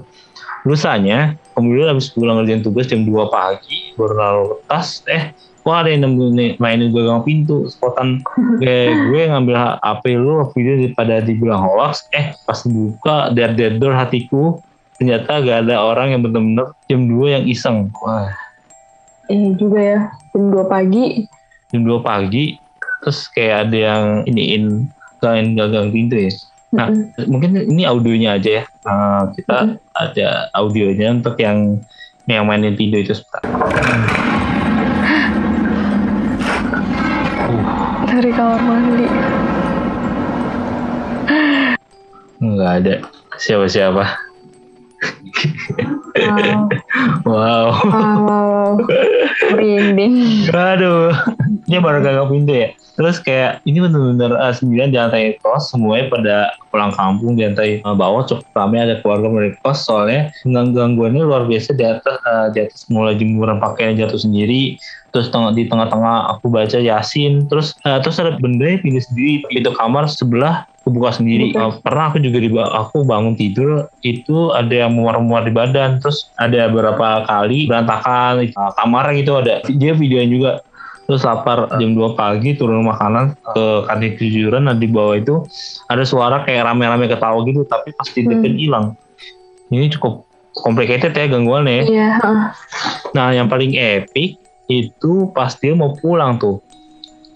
Lusanya kemudian habis pulang ngerjain tugas jam 2 pagi baru lalu tas. Eh wah ada yang nemuin mainin gue gagang pintu spotan gue <laughs> gue ngambil HP lu video daripada dibilang hoax. Eh pas buka der der door hatiku. Ternyata gak ada orang yang benar-benar jam 2 yang iseng. Wah. Ini juga ya jam 2 pagi. Jam 2 pagi terus kayak ada yang iniin kalian gagang pintu ya nah mm -hmm. mungkin ini audionya aja ya. Uh, kita mm -hmm. ada audionya untuk yang yang mainin video itu sebentar. <gasps> Dari kamar mandi. <gasps> Nggak ada. Siapa-siapa? Wow. <laughs> Wow, wow. Merinding. Aduh. Ini baru gagal pintu ya. Terus kayak ini benar-benar uh, sembilan di lantai kos semuanya pada pulang kampung di lantai uh, bawah. Cukup ramai ada keluarga dari kos soalnya gangguannya luar biasa di atas uh, di atas mulai jemuran pakaian jatuh sendiri. Terus tengah, di tengah-tengah aku baca yasin. Terus uh, terus ada benda yang pindah sendiri pintu kamar sebelah aku buka sendiri. Uh, pernah aku juga di aku bangun tidur itu ada yang muar-muar di badan terus ada beberapa kali berantakan uh, kamarnya gitu ada. Dia videonya juga terus lapar jam 2 pagi turun makanan ke kantin kejujuran dan di bawah itu ada suara kayak rame-rame ketawa gitu tapi pasti deket hmm. hilang. Ini cukup complicated ya gangguannya ya. Nah yang paling epic itu pas dia mau pulang tuh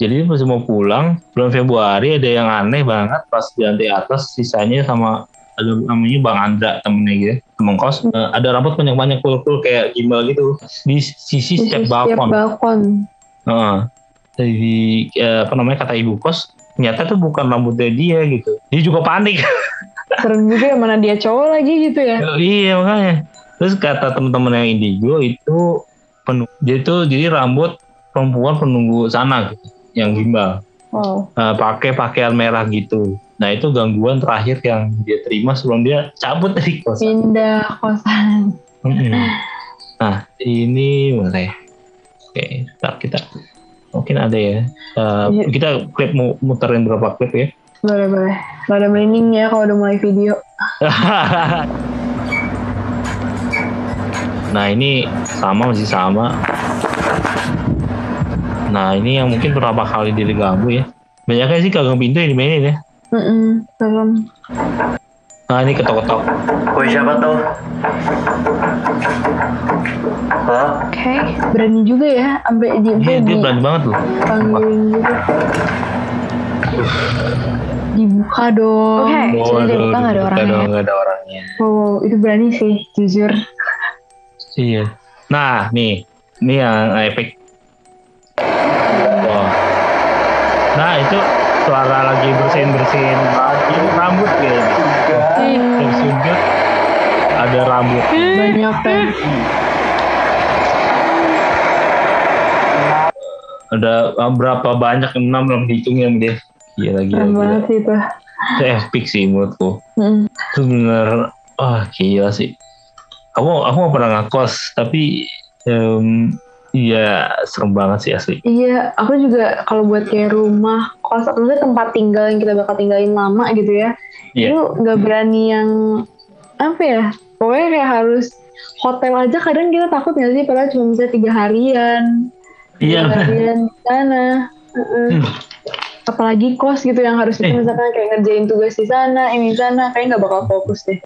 jadi pas mau pulang bulan Februari ada yang aneh banget pas di lantai atas sisanya sama ada namanya Bang Andra temennya gitu temen kos hmm. ada rambut banyak-banyak kul-kul kayak gimbal gitu di sisi setiap balkon. balkon Nah, dari ya, apa namanya kata ibu kos ternyata tuh bukan rambutnya dia gitu. Dia juga panik. <laughs> Serem juga ya mana dia cowok lagi gitu ya. Oh, iya makanya. Terus kata teman-teman yang indigo itu penuh. Jadi tuh jadi rambut perempuan penunggu sana gitu, yang gimbal. Oh. Uh, pakai pakaian merah gitu. Nah itu gangguan terakhir yang dia terima sebelum dia cabut dari kosan. Pindah kosan. Nah ini boleh Oke, ntar kita mungkin ada ya. Uh, ya. Kita klip mau muterin berapa klip ya? Boleh boleh. Gak ada merinding ya kalau udah mulai video. <laughs> nah ini sama masih sama. Nah ini yang mungkin berapa kali diganggu ya. Banyaknya sih gagang pintu yang dimainin ya. Mm -mm, Nah ini ketok-ketok. Kue siapa tuh? Halo? Oke, okay. berani juga ya sampai di Iya, dia berani banget loh. Panggilin gitu. Dibuka dong. Oke, okay. oh, dibuka nggak ada orangnya. Dong, gak ada orangnya. Oh, itu berani sih, jujur. Iya. Nah, nih, ini yang epic. Nah, itu suara lagi bersihin bersihin rambut kayaknya. Tersudut ada rambut. Banyak kan ada ah, berapa banyak? Enam belum dihitung yang dia gila gila, gila. sih itu itu epic sih menurutku. Hmm. itu bener wah gila sih. Aku aku gak pernah ngakos tapi um, Iya, serem banget sih asli. Iya, aku juga kalau buat kayak rumah kos atau tempat tinggal yang kita bakal tinggalin lama gitu ya, yeah. itu nggak berani yang apa ya pokoknya kayak harus hotel aja kadang kita takut nggak sih padahal cuma bisa tiga harian iya tiga harian di sana uh-uh. hmm. apalagi kos gitu yang harus kita eh. misalkan kayak ngerjain tugas di sana ini di sana kayak nggak bakal fokus deh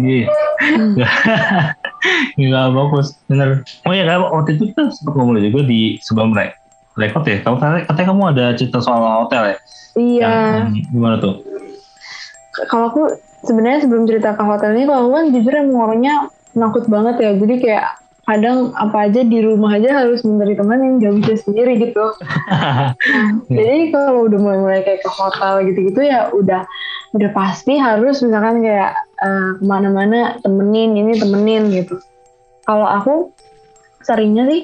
iya <laughs> nggak fokus bener. Oh ya kan waktu itu kita sempat ngomong juga di sebelum rek rekod ya. Kamu katanya kamu ada cerita soal hotel ya? Iya. Yang, gimana tuh? Kalau aku sebenarnya sebelum cerita ke hotel ini kalau aku kan jujur emang orangnya nakut banget ya. Jadi kayak kadang apa aja di rumah aja harus mencari teman yang gak bisa sendiri gitu. <laughs> Nah, jadi kalau udah mulai-mulai kayak ke hotel gitu-gitu ya udah udah pasti harus misalkan kayak uh, ke mana-mana temenin ini temenin gitu kalau aku seringnya sih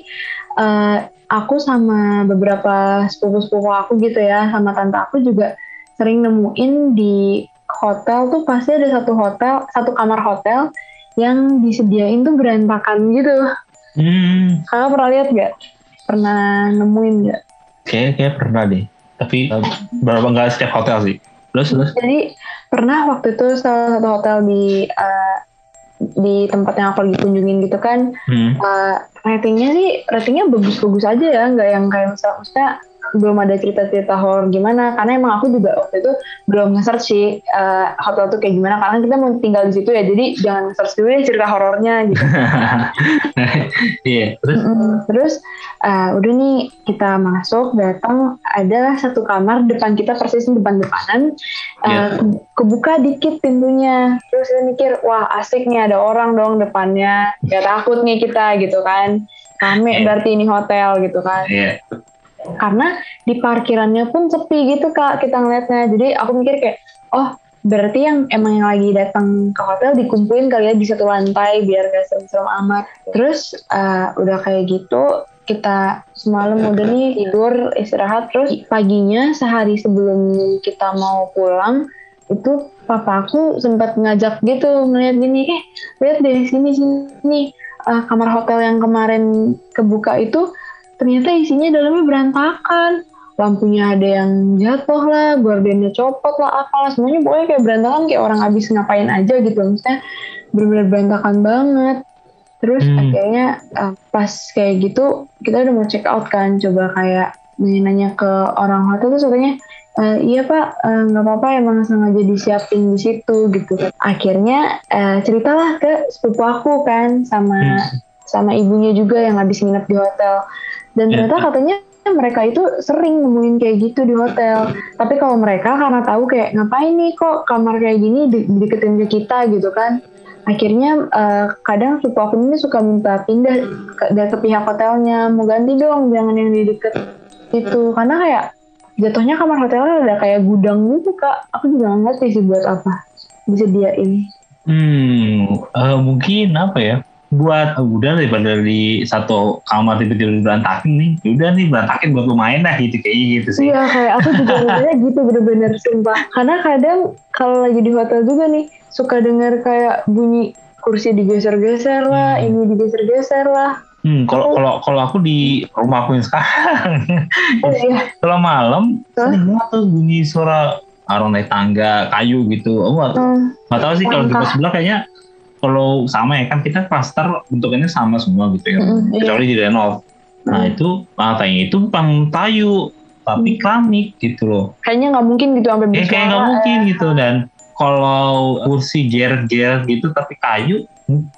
uh, aku sama beberapa sepupu-sepupu aku gitu ya sama tante aku juga sering nemuin di hotel tuh pasti ada satu hotel satu kamar hotel yang disediain tuh berantakan gitu. Hmm. Kakak pernah lihat gak? Pernah nemuin gak? Kayak kayak pernah deh. Tapi uh, berapa nggak setiap hotel sih. Terus terus. Jadi pernah waktu itu salah satu hotel di uh, di tempat yang aku lagi kunjungin gitu kan. Hmm. Uh, ratingnya sih ratingnya bagus-bagus aja ya, nggak yang kayak misalnya belum ada cerita-cerita horor gimana karena emang aku juga waktu itu belum nge-search sih uh, hotel tuh kayak gimana karena kita mau tinggal di situ ya jadi jangan nge-search dulu ya cerita horornya gitu. <laughs> Iya. yeah, terus mm, terus uh, udah nih kita masuk datang adalah satu kamar depan kita persis depan-depanan uh, yeah. kebuka dikit pintunya terus saya mikir wah asik nih ada orang dong depannya gak takut nih kita gitu kan rame yeah. berarti ini hotel gitu kan. Yeah karena di parkirannya pun sepi gitu kak kita ngeliatnya. Jadi aku mikir kayak oh berarti yang emang yang lagi datang ke hotel dikumpulin kali ya di satu lantai biar gak serem-serem amat. Terus uh, udah kayak gitu kita semalam udah nih tidur istirahat. Terus paginya sehari sebelum kita mau pulang itu papa aku sempat ngajak gitu ngeliat gini eh lihat deh sini sini uh, kamar hotel yang kemarin kebuka itu ternyata isinya dalamnya berantakan lampunya ada yang jatuh lah, gordennya copot lah, apalah semuanya pokoknya kayak berantakan kayak orang habis ngapain aja gitu, maksudnya benar-benar berantakan banget. Terus hmm. akhirnya uh, pas kayak gitu kita udah mau check out kan, coba kayak nanya ke orang hotel tuh katanya uh, iya pak eh, nggak uh, apa-apa emang sengaja disiapin di situ gitu. Akhirnya uh, ceritalah ke sepupu aku kan sama hmm. sama ibunya juga yang habis nginep di hotel dan iya. ternyata katanya mereka itu sering nemuin kayak gitu di hotel. Tapi kalau mereka karena tahu kayak ngapain nih kok kamar kayak gini di deketin ke kita gitu kan. Akhirnya uh, kadang suku aku ini suka minta pindah ke, ke pihak hotelnya, mau ganti dong, jangan yang di deket itu. Karena kayak jatuhnya kamar hotelnya ada kayak gudang gitu kak. Aku juga nggak ngerti sih buat apa disediain. Hmm, uh, mungkin apa ya? Buat oh, udah daripada di satu kamar tiba-tiba berantakin nih ya udah nih berantakin buat lumayan lah gitu kayak gitu sih iya kayak aku juga <laughs> ngeliatnya gitu bener-bener sumpah karena kadang kalau lagi di hotel juga nih suka dengar kayak bunyi kursi digeser-geser lah hmm. ini digeser-geser lah Hmm, kalau kalau kalau aku di rumah aku yang sekarang, <laughs> oh, iya. kalau malam huh? sering banget tuh bunyi suara orang naik tangga kayu gitu. Oh, nggak hmm. tahu sih kalau di sebelah kayaknya kalau sama ya kan kita klaster bentuknya sama semua gitu ya mm-hmm. kecuali di renov nah mm. itu lantainya itu bukan kayu tapi mm. keramik gitu loh kayaknya nggak mungkin gitu sampai ya, kayak nggak mungkin gitu dan kalau kursi jer-jer gitu tapi kayu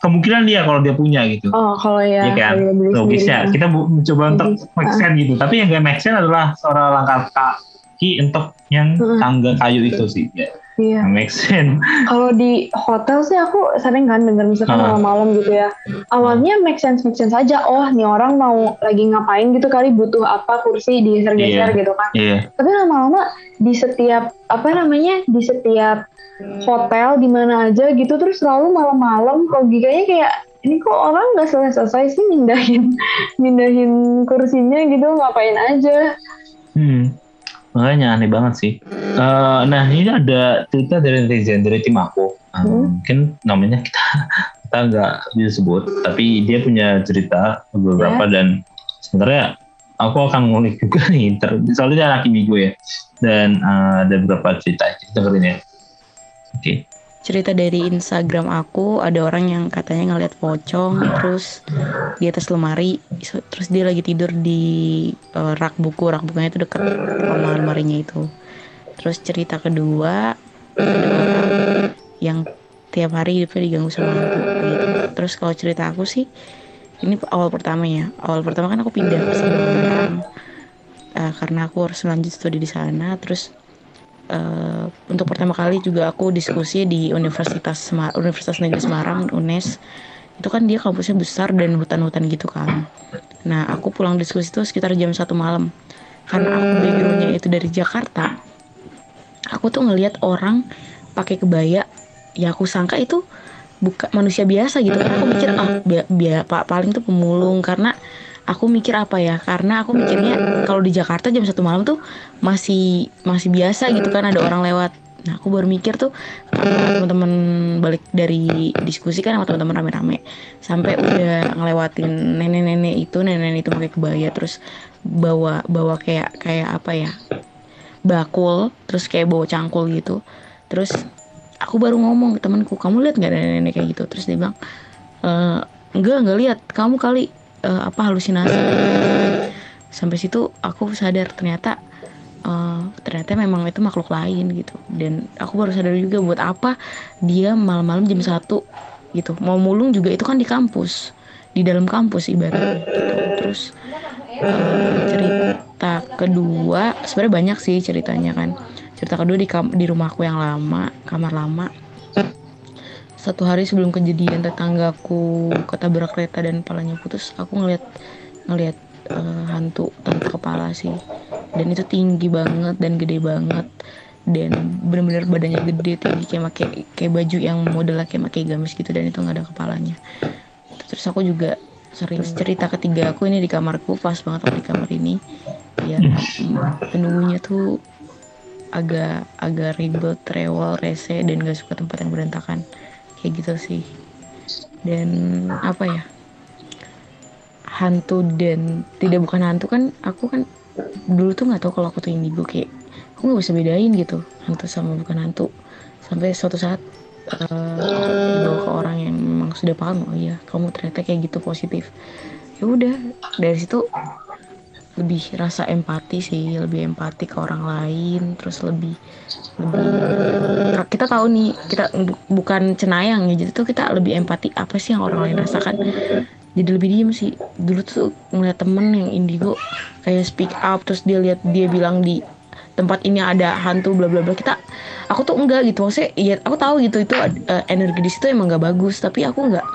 kemungkinan dia kalau dia punya gitu. Oh, kalau ya, ya kan? logisnya. Kita coba untuk make sense gitu. Tapi yang gak make sense adalah suara langkah kaki untuk yang tangga kayu itu sih. Ya. Iya. Make sense. Kalau di hotel sih aku sering kan denger misalkan malam-malam gitu ya. Awalnya make sense make sense aja. Oh, nih orang mau lagi ngapain gitu kali butuh apa kursi digeser-geser yeah. gitu kan. Yeah. Tapi lama-lama di setiap apa namanya di setiap hotel di mana aja gitu terus selalu malam-malam logikanya kayak ini kok orang nggak selesai-selesai sih mindahin <laughs> mindahin kursinya gitu ngapain aja. Hmm makanya aneh banget sih uh, nah ini ada cerita dari netizen dari tim aku uh, hmm. mungkin namanya kita <laughs> kita nggak bisa sebut tapi dia punya cerita beberapa yeah. dan sebenarnya aku akan ngulik juga nih ter, soalnya anak ibu ya dan uh, ada beberapa cerita kita dengerin ya oke okay. Cerita dari Instagram aku ada orang yang katanya ngeliat pocong terus di atas lemari terus dia lagi tidur di uh, rak buku rak bukunya itu deket sama lemarinya itu. Terus cerita kedua ada orang yang tiap hari hidupnya diganggu sama hantu gitu. Terus kalau cerita aku sih ini awal pertamanya awal pertama kan aku pindah ke uh, karena aku harus lanjut studi di sana terus uh, untuk pertama kali juga aku diskusi di Universitas Semar Universitas Negeri Semarang UNES. Itu kan dia kampusnya besar dan hutan-hutan gitu kan nah aku pulang diskusi itu sekitar jam satu malam. Karena aku backgroundnya itu dari Jakarta aku tuh ngelihat orang pakai kebaya. Ya aku sangka itu bukan manusia biasa gitu. Aku mikir ah bi bi pak paling tuh pemulung. Karena aku mikir apa ya? Karena aku mikirnya kalau di Jakarta jam satu malam tuh masih masih biasa gitu kan ada orang lewat. Nah aku baru mikir tuh teman-teman balik dari diskusi kan sama teman-teman rame-rame sampai udah ngelewatin nenek-nenek itu nenek-nenek itu pakai kebaya terus bawa bawa kayak kayak apa ya bakul terus kayak bawa cangkul gitu. Terus aku baru ngomong ke temanku kamu lihat nggak nenek-nenek kayak gitu? Terus dia bilang e, enggak enggak lihat. Kamu kali uh, apa halusinasi. Sampai situ aku sadar ternyata uh, ternyata memang itu makhluk lain gitu. Dan aku baru sadar juga buat apa dia malam-malam jam satu gitu. Mau mulung juga itu kan di kampus di dalam kampus ibaratnya gitu. Terus uh, cerita kedua sebenarnya banyak sih ceritanya kan. Cerita kedua di kam di rumahku yang lama kamar lama satu hari sebelum kejadian tetanggaku ketabrak kereta dan kepalanya putus aku ngeliat ngeliat uh, hantu tanpa kepala sih. Dan itu tinggi banget dan gede banget. Dan bener-bener badannya gede tinggi kayak pakai kayak baju yang modelnya kayak pakai gamis gitu dan itu nggak ada kepalanya. Terus aku juga sering cerita ketiga aku ini di kamarku pas banget aku di kamar ini. Ya penunggunya tuh agak agak ribet, rewel, rese dan gak suka tempat yang berantakan kayak gitu sih. Dan apa ya? Hantu dan tidak bukan hantu kan aku kan dulu tuh nggak tahu kalau aku tuh indigo kayak aku nggak bisa bedain gitu hantu sama bukan hantu. Sampai suatu saat uh, dibawa ke orang yang memang sudah paham oh iya kamu ternyata kayak gitu positif. Ya udah dari situ lebih rasa empati sih lebih empati ke orang lain terus lebih lebih kita tahu nih kita bukan cenayang ya jadi tuh kita lebih empati apa sih yang orang lain rasakan? Jadi lebih diem sih. Dulu tuh ngeliat temen yang indigo kayak speak up terus dia lihat dia bilang di tempat ini ada hantu bla bla bla. Kita aku tuh enggak gitu. Maksudnya ya aku tahu gitu itu uh, energi di situ emang nggak bagus. Tapi aku nggak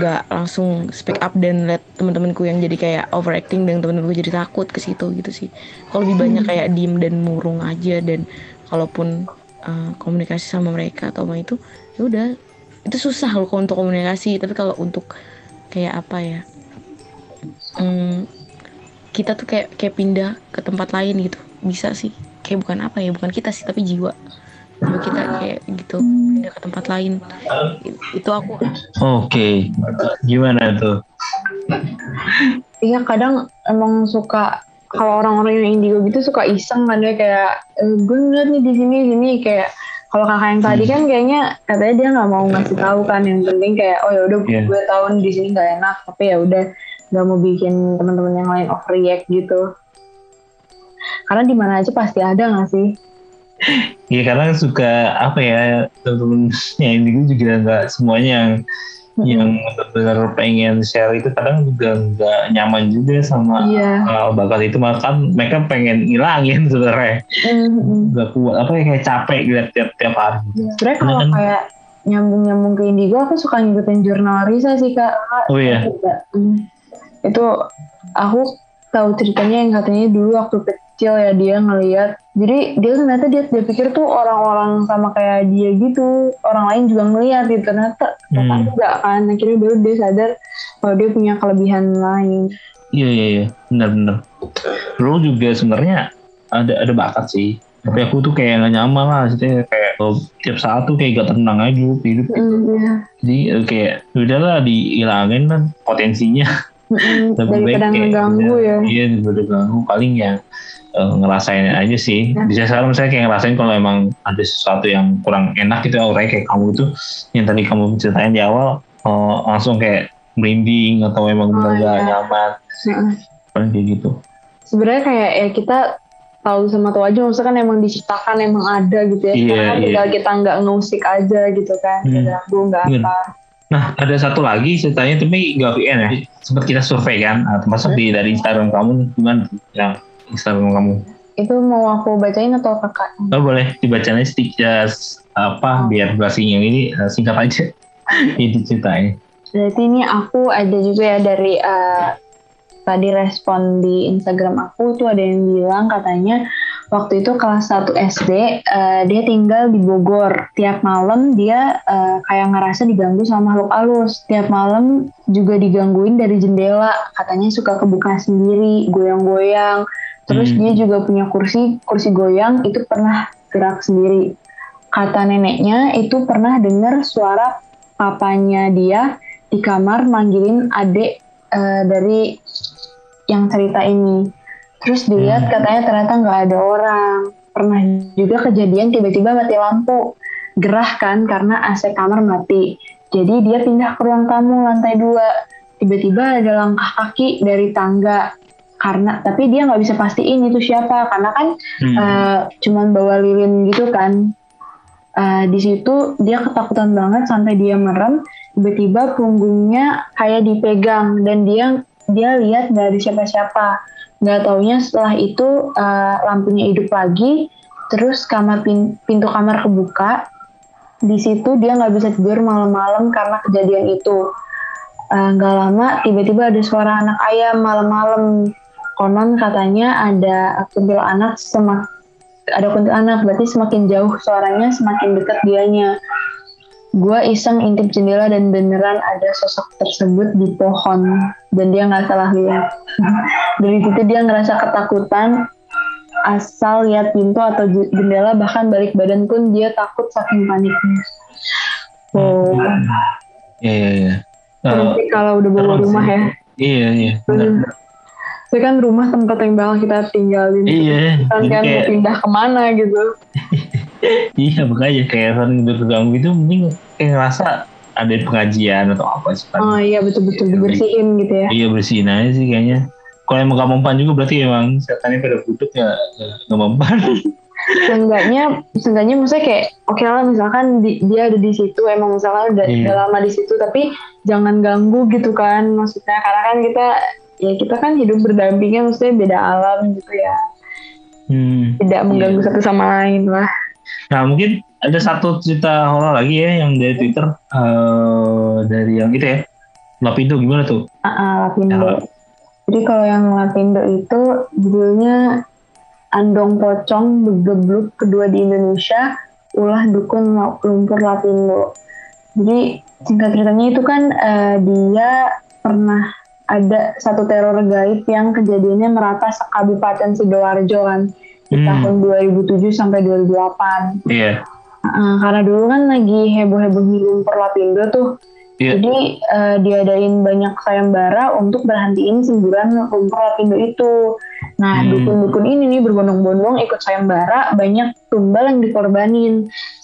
nggak langsung speak up dan lihat teman-temanku yang jadi kayak overacting dan teman-temanku jadi takut ke situ gitu sih. Kalau lebih banyak hmm. kayak diem dan murung aja dan kalaupun uh, komunikasi sama mereka atau apa itu ya udah. Itu susah loh untuk komunikasi. Tapi kalau untuk kayak apa ya hmm, kita tuh kayak kayak pindah ke tempat lain gitu. Bisa sih kayak bukan apa ya bukan kita sih tapi jiwa. Jiwa kita kayak gitu pindah ke tempat lain. Itu aku. Oke. Okay. gimana tuh? Iya kadang emang suka kalau orang-orang yang indigo gitu suka iseng kan dia kayak e, gue ngeliat nih di sini sini kayak kalau kakak yang tadi kan kayaknya katanya dia nggak mau ngasih tahu kan yang penting kayak oh ya udah yeah. gue tahu di sini nggak enak tapi ya udah nggak mau bikin teman-teman yang lain overreact gitu karena di mana aja pasti ada nggak sih? Iya karena suka apa ya teman-teman yang indigo juga nggak semuanya yang hmm. yang benar-benar pengen share itu kadang juga nggak nyaman juga sama yeah. uh, bakat itu makan mereka pengen ngilangin sebenarnya hmm. nggak kuat apa ya kayak capek lihat tiap tiap hari. Yeah. Sebenarnya kalau kan, kayak nyambung-nyambung ke indigo aku suka ngikutin jurnal Risa sih kak. Oh iya. Hmm. Itu aku tahu ceritanya yang katanya dulu waktu kecil ya dia ngeliat. Jadi dia ternyata dia dia pikir tuh orang-orang sama kayak dia gitu orang lain juga ngeliat gitu. Ternyata hmm. enggak kan akhirnya baru dia sadar kalau dia punya kelebihan lain. Iya iya iya. Benar-benar lo juga sebenarnya ada ada bakat sih. Tapi aku tuh kayak gak nyaman lah maksudnya kayak oh, tiap saat tuh kayak gak tenang aja hidup hidup mm, yeah. jadi eh, kayak udahlah dihilangin kan potensinya daripada ngeganggu ya iya daripada ganggu paling ya uh, ngerasain aja sih ya. bisa sekarang misalnya kayak ngerasain kalau emang ada sesuatu yang kurang enak gitu orang kayak kamu itu yang tadi kamu ceritain di awal uh, langsung kayak merinding atau emang benar oh, gak iya. nyaman ya. paling kayak gitu sebenarnya kayak ya kita tahu sama tahu aja maksudnya kan emang diciptakan emang ada gitu ya yeah, yeah. tinggal kita nggak ngusik aja gitu kan hmm. ganggu nggak iya. apa nah ada satu lagi ceritanya tapi nggak VN ya. Sempat kita survei kan nah, termasuk di dari Instagram kamu gimana? Yang Instagram kamu. Itu mau aku bacain atau kakak? Oh boleh dibacain sedikit apa oh. biar yang ini eh, singkat aja. <laughs> Ini ceritanya. Berarti ini aku ada juga ya dari uh, tadi respon di Instagram aku tuh ada yang bilang katanya waktu itu kelas 1 SD uh, dia tinggal di Bogor. Tiap malam dia uh, kayak ngerasa diganggu sama makhluk halus. Tiap malam juga digangguin dari jendela. Katanya suka kebuka sendiri goyang-goyang. Terus hmm. dia juga punya kursi kursi goyang. Itu pernah gerak sendiri. Kata neneknya itu pernah dengar suara papanya dia di kamar manggilin adik uh, dari yang cerita ini. Terus dilihat hmm. katanya ternyata nggak ada orang. Pernah juga kejadian tiba-tiba mati lampu. Gerah kan karena AC kamar mati. Jadi dia pindah ke ruang tamu lantai dua. Tiba-tiba ada langkah kaki dari tangga. Karena tapi dia nggak bisa pastiin itu siapa karena kan hmm. uh, cuman bawa lilin gitu kan. Uh, di situ dia ketakutan banget sampai dia merem. Tiba-tiba punggungnya kayak dipegang dan dia dia lihat nggak ada siapa-siapa nggak taunya setelah itu uh, lampunya hidup lagi terus kamar pin, pintu kamar kebuka. Di situ dia nggak bisa tidur malam-malam karena kejadian itu. Eh, nggak uh, lama tiba-tiba ada suara anak ayam malam-malam. Konon katanya ada kuntil anak semak ada kuntil anak berarti semakin jauh suaranya semakin dekat dianya gue iseng intip jendela dan beneran ada sosok tersebut di pohon. Dan dia nggak salah lihat. <laughs> Dari situ dia ngerasa ketakutan. Asal lihat pintu atau jendela bahkan balik badan pun dia takut saking paniknya. Oh iya iya iya. Uh, kalau udah bawa rumah ya. iya iya Itu kan rumah tempat yang bakal kita tinggalin. Iya. Kan kan kayak... pindah ke mana gitu. <laughs> Iya makanya kayak sering terganggu itu mending kayak ngerasa ada pengajian atau apa sih oh iya betul-betul dibersihin gitu ya. Iya bersihin aja sih kayaknya. Kalau emang gak mempan juga berarti emang setannya pada buduk ya gak mempan. <laughs> Seenggaknya seenggaknya maksudnya kayak oke okay lah misalkan di, dia ada di situ emang misalkan udah, iya. udah lama di situ tapi jangan ganggu gitu kan maksudnya. Karena kan kita ya kita kan hidup berdampingan maksudnya beda alam gitu ya. Hmm, tidak mengganggu iya. satu sama lain lah. Nah mungkin ada satu cerita horor lagi ya yang dari Twitter uh, dari yang itu ya Lapindo gimana tuh? Uh, uh, Lapindo. Ya. Jadi kalau yang Lapindo itu judulnya Andong Pocong Begebluk kedua di Indonesia ulah dukun lumpur Lapindo. Jadi singkat ceritanya itu kan uh, dia pernah ada satu teror gaib yang kejadiannya merata sekabupaten sidoarjo kan di hmm. tahun 2007 sampai 2008. Iya. Yeah. Uh, karena dulu kan lagi heboh-heboh lumpur lapindo tuh. Yeah. Jadi uh, diadain banyak sayembara untuk berhentiin semburan lumpur lapindo itu. Nah, hmm. dukun-dukun ini nih berbondong-bondong ikut sayembara, banyak tumbal yang dikorbanin.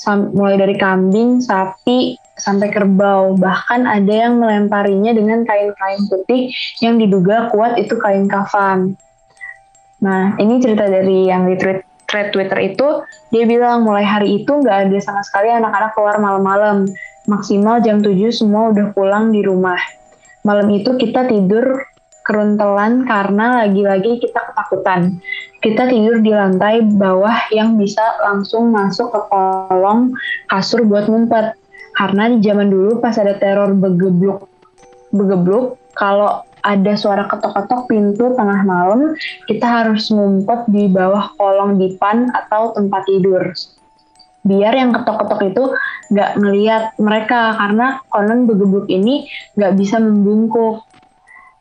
Sam mulai dari kambing, sapi, sampai kerbau. Bahkan ada yang melemparinya dengan kain-kain putih yang diduga kuat itu kain kafan. Nah, ini cerita dari yang di thread, Twitter itu, dia bilang mulai hari itu nggak ada sama sekali anak-anak keluar malam-malam. Maksimal jam 7 semua udah pulang di rumah. Malam itu kita tidur keruntelan karena lagi-lagi kita ketakutan. Kita tidur di lantai bawah yang bisa langsung masuk ke kolong kasur buat ngumpet. Karena di zaman dulu pas ada teror begebluk, begebluk kalau ada suara ketok-ketok pintu tengah malam, kita harus ngumpet di bawah kolong dipan atau tempat tidur. Biar yang ketok-ketok itu nggak ngeliat mereka karena konon begebuk ini nggak bisa membungkuk.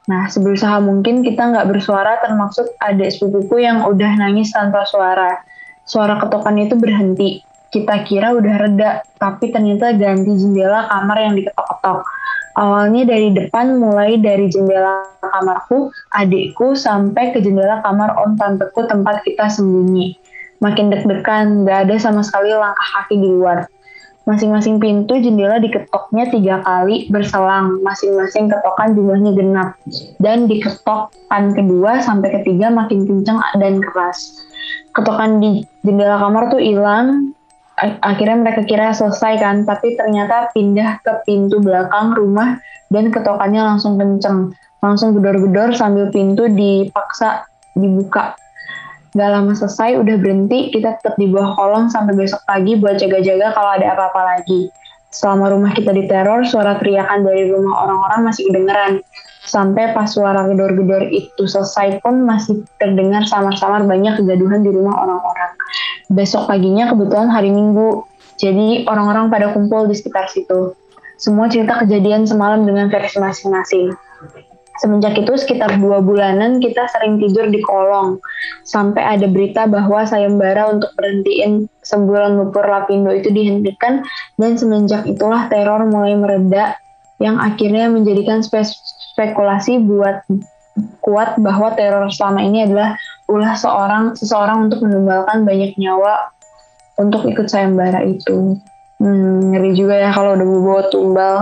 Nah, seberusaha mungkin kita nggak bersuara termasuk adik sepupuku yang udah nangis tanpa suara. Suara ketokan itu berhenti. Kita kira udah reda, tapi ternyata ganti jendela kamar yang diketok-ketok. Awalnya dari depan mulai dari jendela kamarku, adikku sampai ke jendela kamar om tanteku tempat kita sembunyi. Makin deg-degan, gak ada sama sekali langkah kaki di luar. Masing-masing pintu jendela diketoknya tiga kali berselang, masing-masing ketokan jumlahnya genap. Dan diketokan kedua sampai ketiga makin kencang dan keras. Ketokan di jendela kamar tuh hilang, akhirnya mereka kira selesai kan, tapi ternyata pindah ke pintu belakang rumah dan ketokannya langsung kenceng. Langsung gedor-gedor sambil pintu dipaksa dibuka Gak lama selesai, udah berhenti, kita tetap di bawah kolong sampai besok pagi buat jaga-jaga kalau ada apa-apa lagi. Selama rumah kita diteror, suara teriakan dari rumah orang-orang masih kedengeran. Sampai pas suara gedor-gedor itu selesai pun masih terdengar samar-samar banyak kegaduhan di rumah orang-orang. Besok paginya kebetulan hari Minggu, jadi orang-orang pada kumpul di sekitar situ. Semua cerita kejadian semalam dengan versi masing-masing. Semenjak itu sekitar dua bulanan kita sering tidur di kolong. Sampai ada berita bahwa sayembara untuk berhentiin sebulan lupur Lapindo itu dihentikan dan semenjak itulah teror mulai mereda yang akhirnya menjadikan spekulasi buat kuat bahwa teror selama ini adalah ulah seorang seseorang untuk menumbalkan banyak nyawa untuk ikut sayembara itu. Hmm, ngeri juga ya kalau udah bawa tumbal.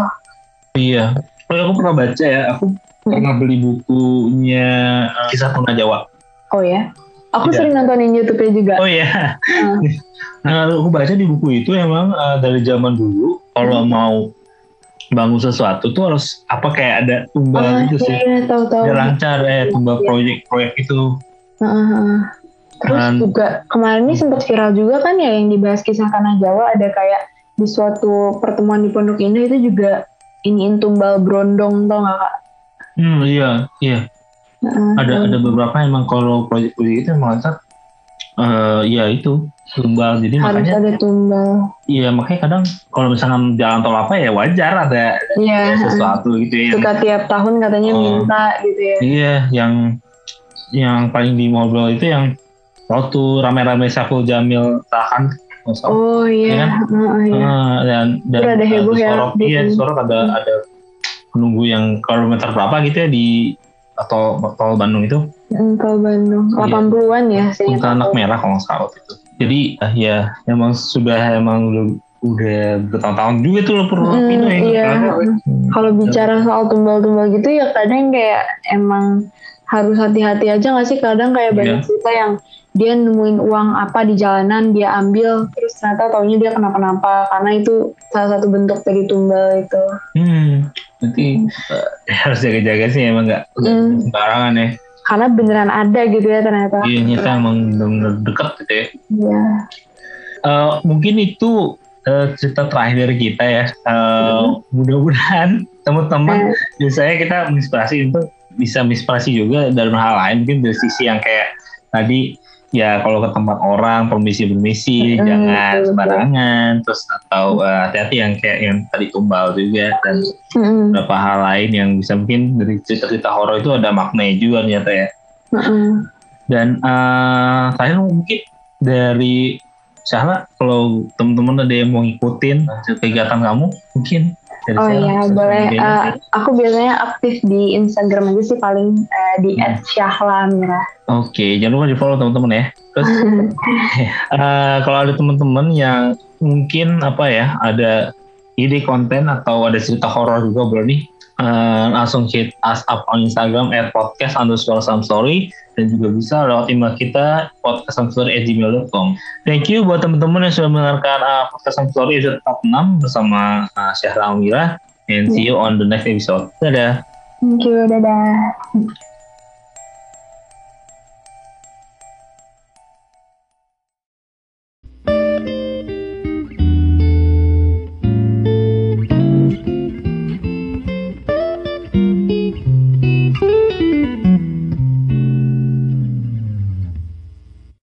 Iya. Kalau aku pernah baca ya, aku pernah beli bukunya Kisah Tuna Jawa. Oh ya? Aku Tidak. sering nontonin YouTube-nya juga. Oh ya. Uh. nah, aku baca di buku itu emang uh, dari zaman dulu kalau hmm. mau bangun sesuatu tuh harus apa kayak ada tumbal oh, gitu sih. Iya, tahu tahu. Biar lancar eh tumbal iya. proyek-proyek itu. Uh, Terus juga kemarin ini sempat viral juga kan ya yang dibahas kisah tanah Jawa ada kayak di suatu pertemuan di Pondok Indah itu juga iniin tumbal brondong tau gak kak? Hmm iya iya. Uh, ada ada beberapa emang kalau proyek-proyek itu emang uh, ya itu tumbal. Jadi harus makanya ada tumbal. Iya makanya kadang kalau misalnya jalan tol apa ya wajar ada yeah. ya, sesuatu gitu ya. Suka tiap tahun katanya oh, minta gitu ya. Iya yang yang paling di ngobrol itu yang waktu rame-rame Saiful Jamil tahan oh iya, ya kan? uh, iya. Uh, dan dan ada heboh ya sorok, iya sorok ada ada menunggu yang kilometer berapa gitu ya di atau tol Bandung itu? Hmm, tol Bandung, 80-an ya. sih. anak merah kalau nggak salah itu. Jadi uh, ya emang sudah emang udah, udah bertahun-tahun juga tuh Lepur hmm, itu ya. Iya. Hmm. Kalau bicara soal tumbal-tumbal gitu ya kadang kayak emang harus hati-hati aja nggak sih kadang kayak yeah. banyak cerita yang dia nemuin uang apa di jalanan dia ambil terus ternyata taunya dia kenapa-napa karena itu salah satu bentuk dari tumbal itu. Hmm, nanti uh, <laughs> harus jaga-jaga sih emang nggak hmm. sembarangan ya. Karena beneran ada gitu ya ternyata. Iya, ternyata emang bener dekat gitu ya. Iya. Uh, mungkin itu uh, cerita terakhir dari kita ya. Uh, hmm. Mudah-mudahan teman-teman, hmm. biasanya kita menginspirasi untuk bisa menginspirasi juga dari hal lain mungkin dari sisi yang kayak tadi ya kalau ke tempat orang permisi-permisi mm, jangan sembarangan terus atau uh, hati-hati yang kayak yang tadi tumbal juga dan mm. beberapa hal lain yang bisa mungkin dari cerita-cerita horor itu ada maknanya juga ternyata ya mm. dan uh, terakhir mungkin dari Syahla kalau teman-teman ada yang mau ngikutin kegiatan kamu mungkin oh iya boleh. Uh, aku biasanya aktif di Instagram aja sih paling uh, di hmm. @syahlamira. Oke, okay, jangan lupa di follow teman-teman ya. Terus uh, <laughs> kalau ada teman-teman yang mungkin apa ya ada ide konten atau ada cerita horor juga boleh nih uh, langsung hit us up on Instagram at podcast underscore some story dan juga bisa lewat email kita podcastsamstory@gmail.com. Thank you buat teman-teman yang sudah mendengarkan uh, podcast story episode 46 bersama uh, Syahra Amira and see you on the next episode. Dadah. Thank you, dadah.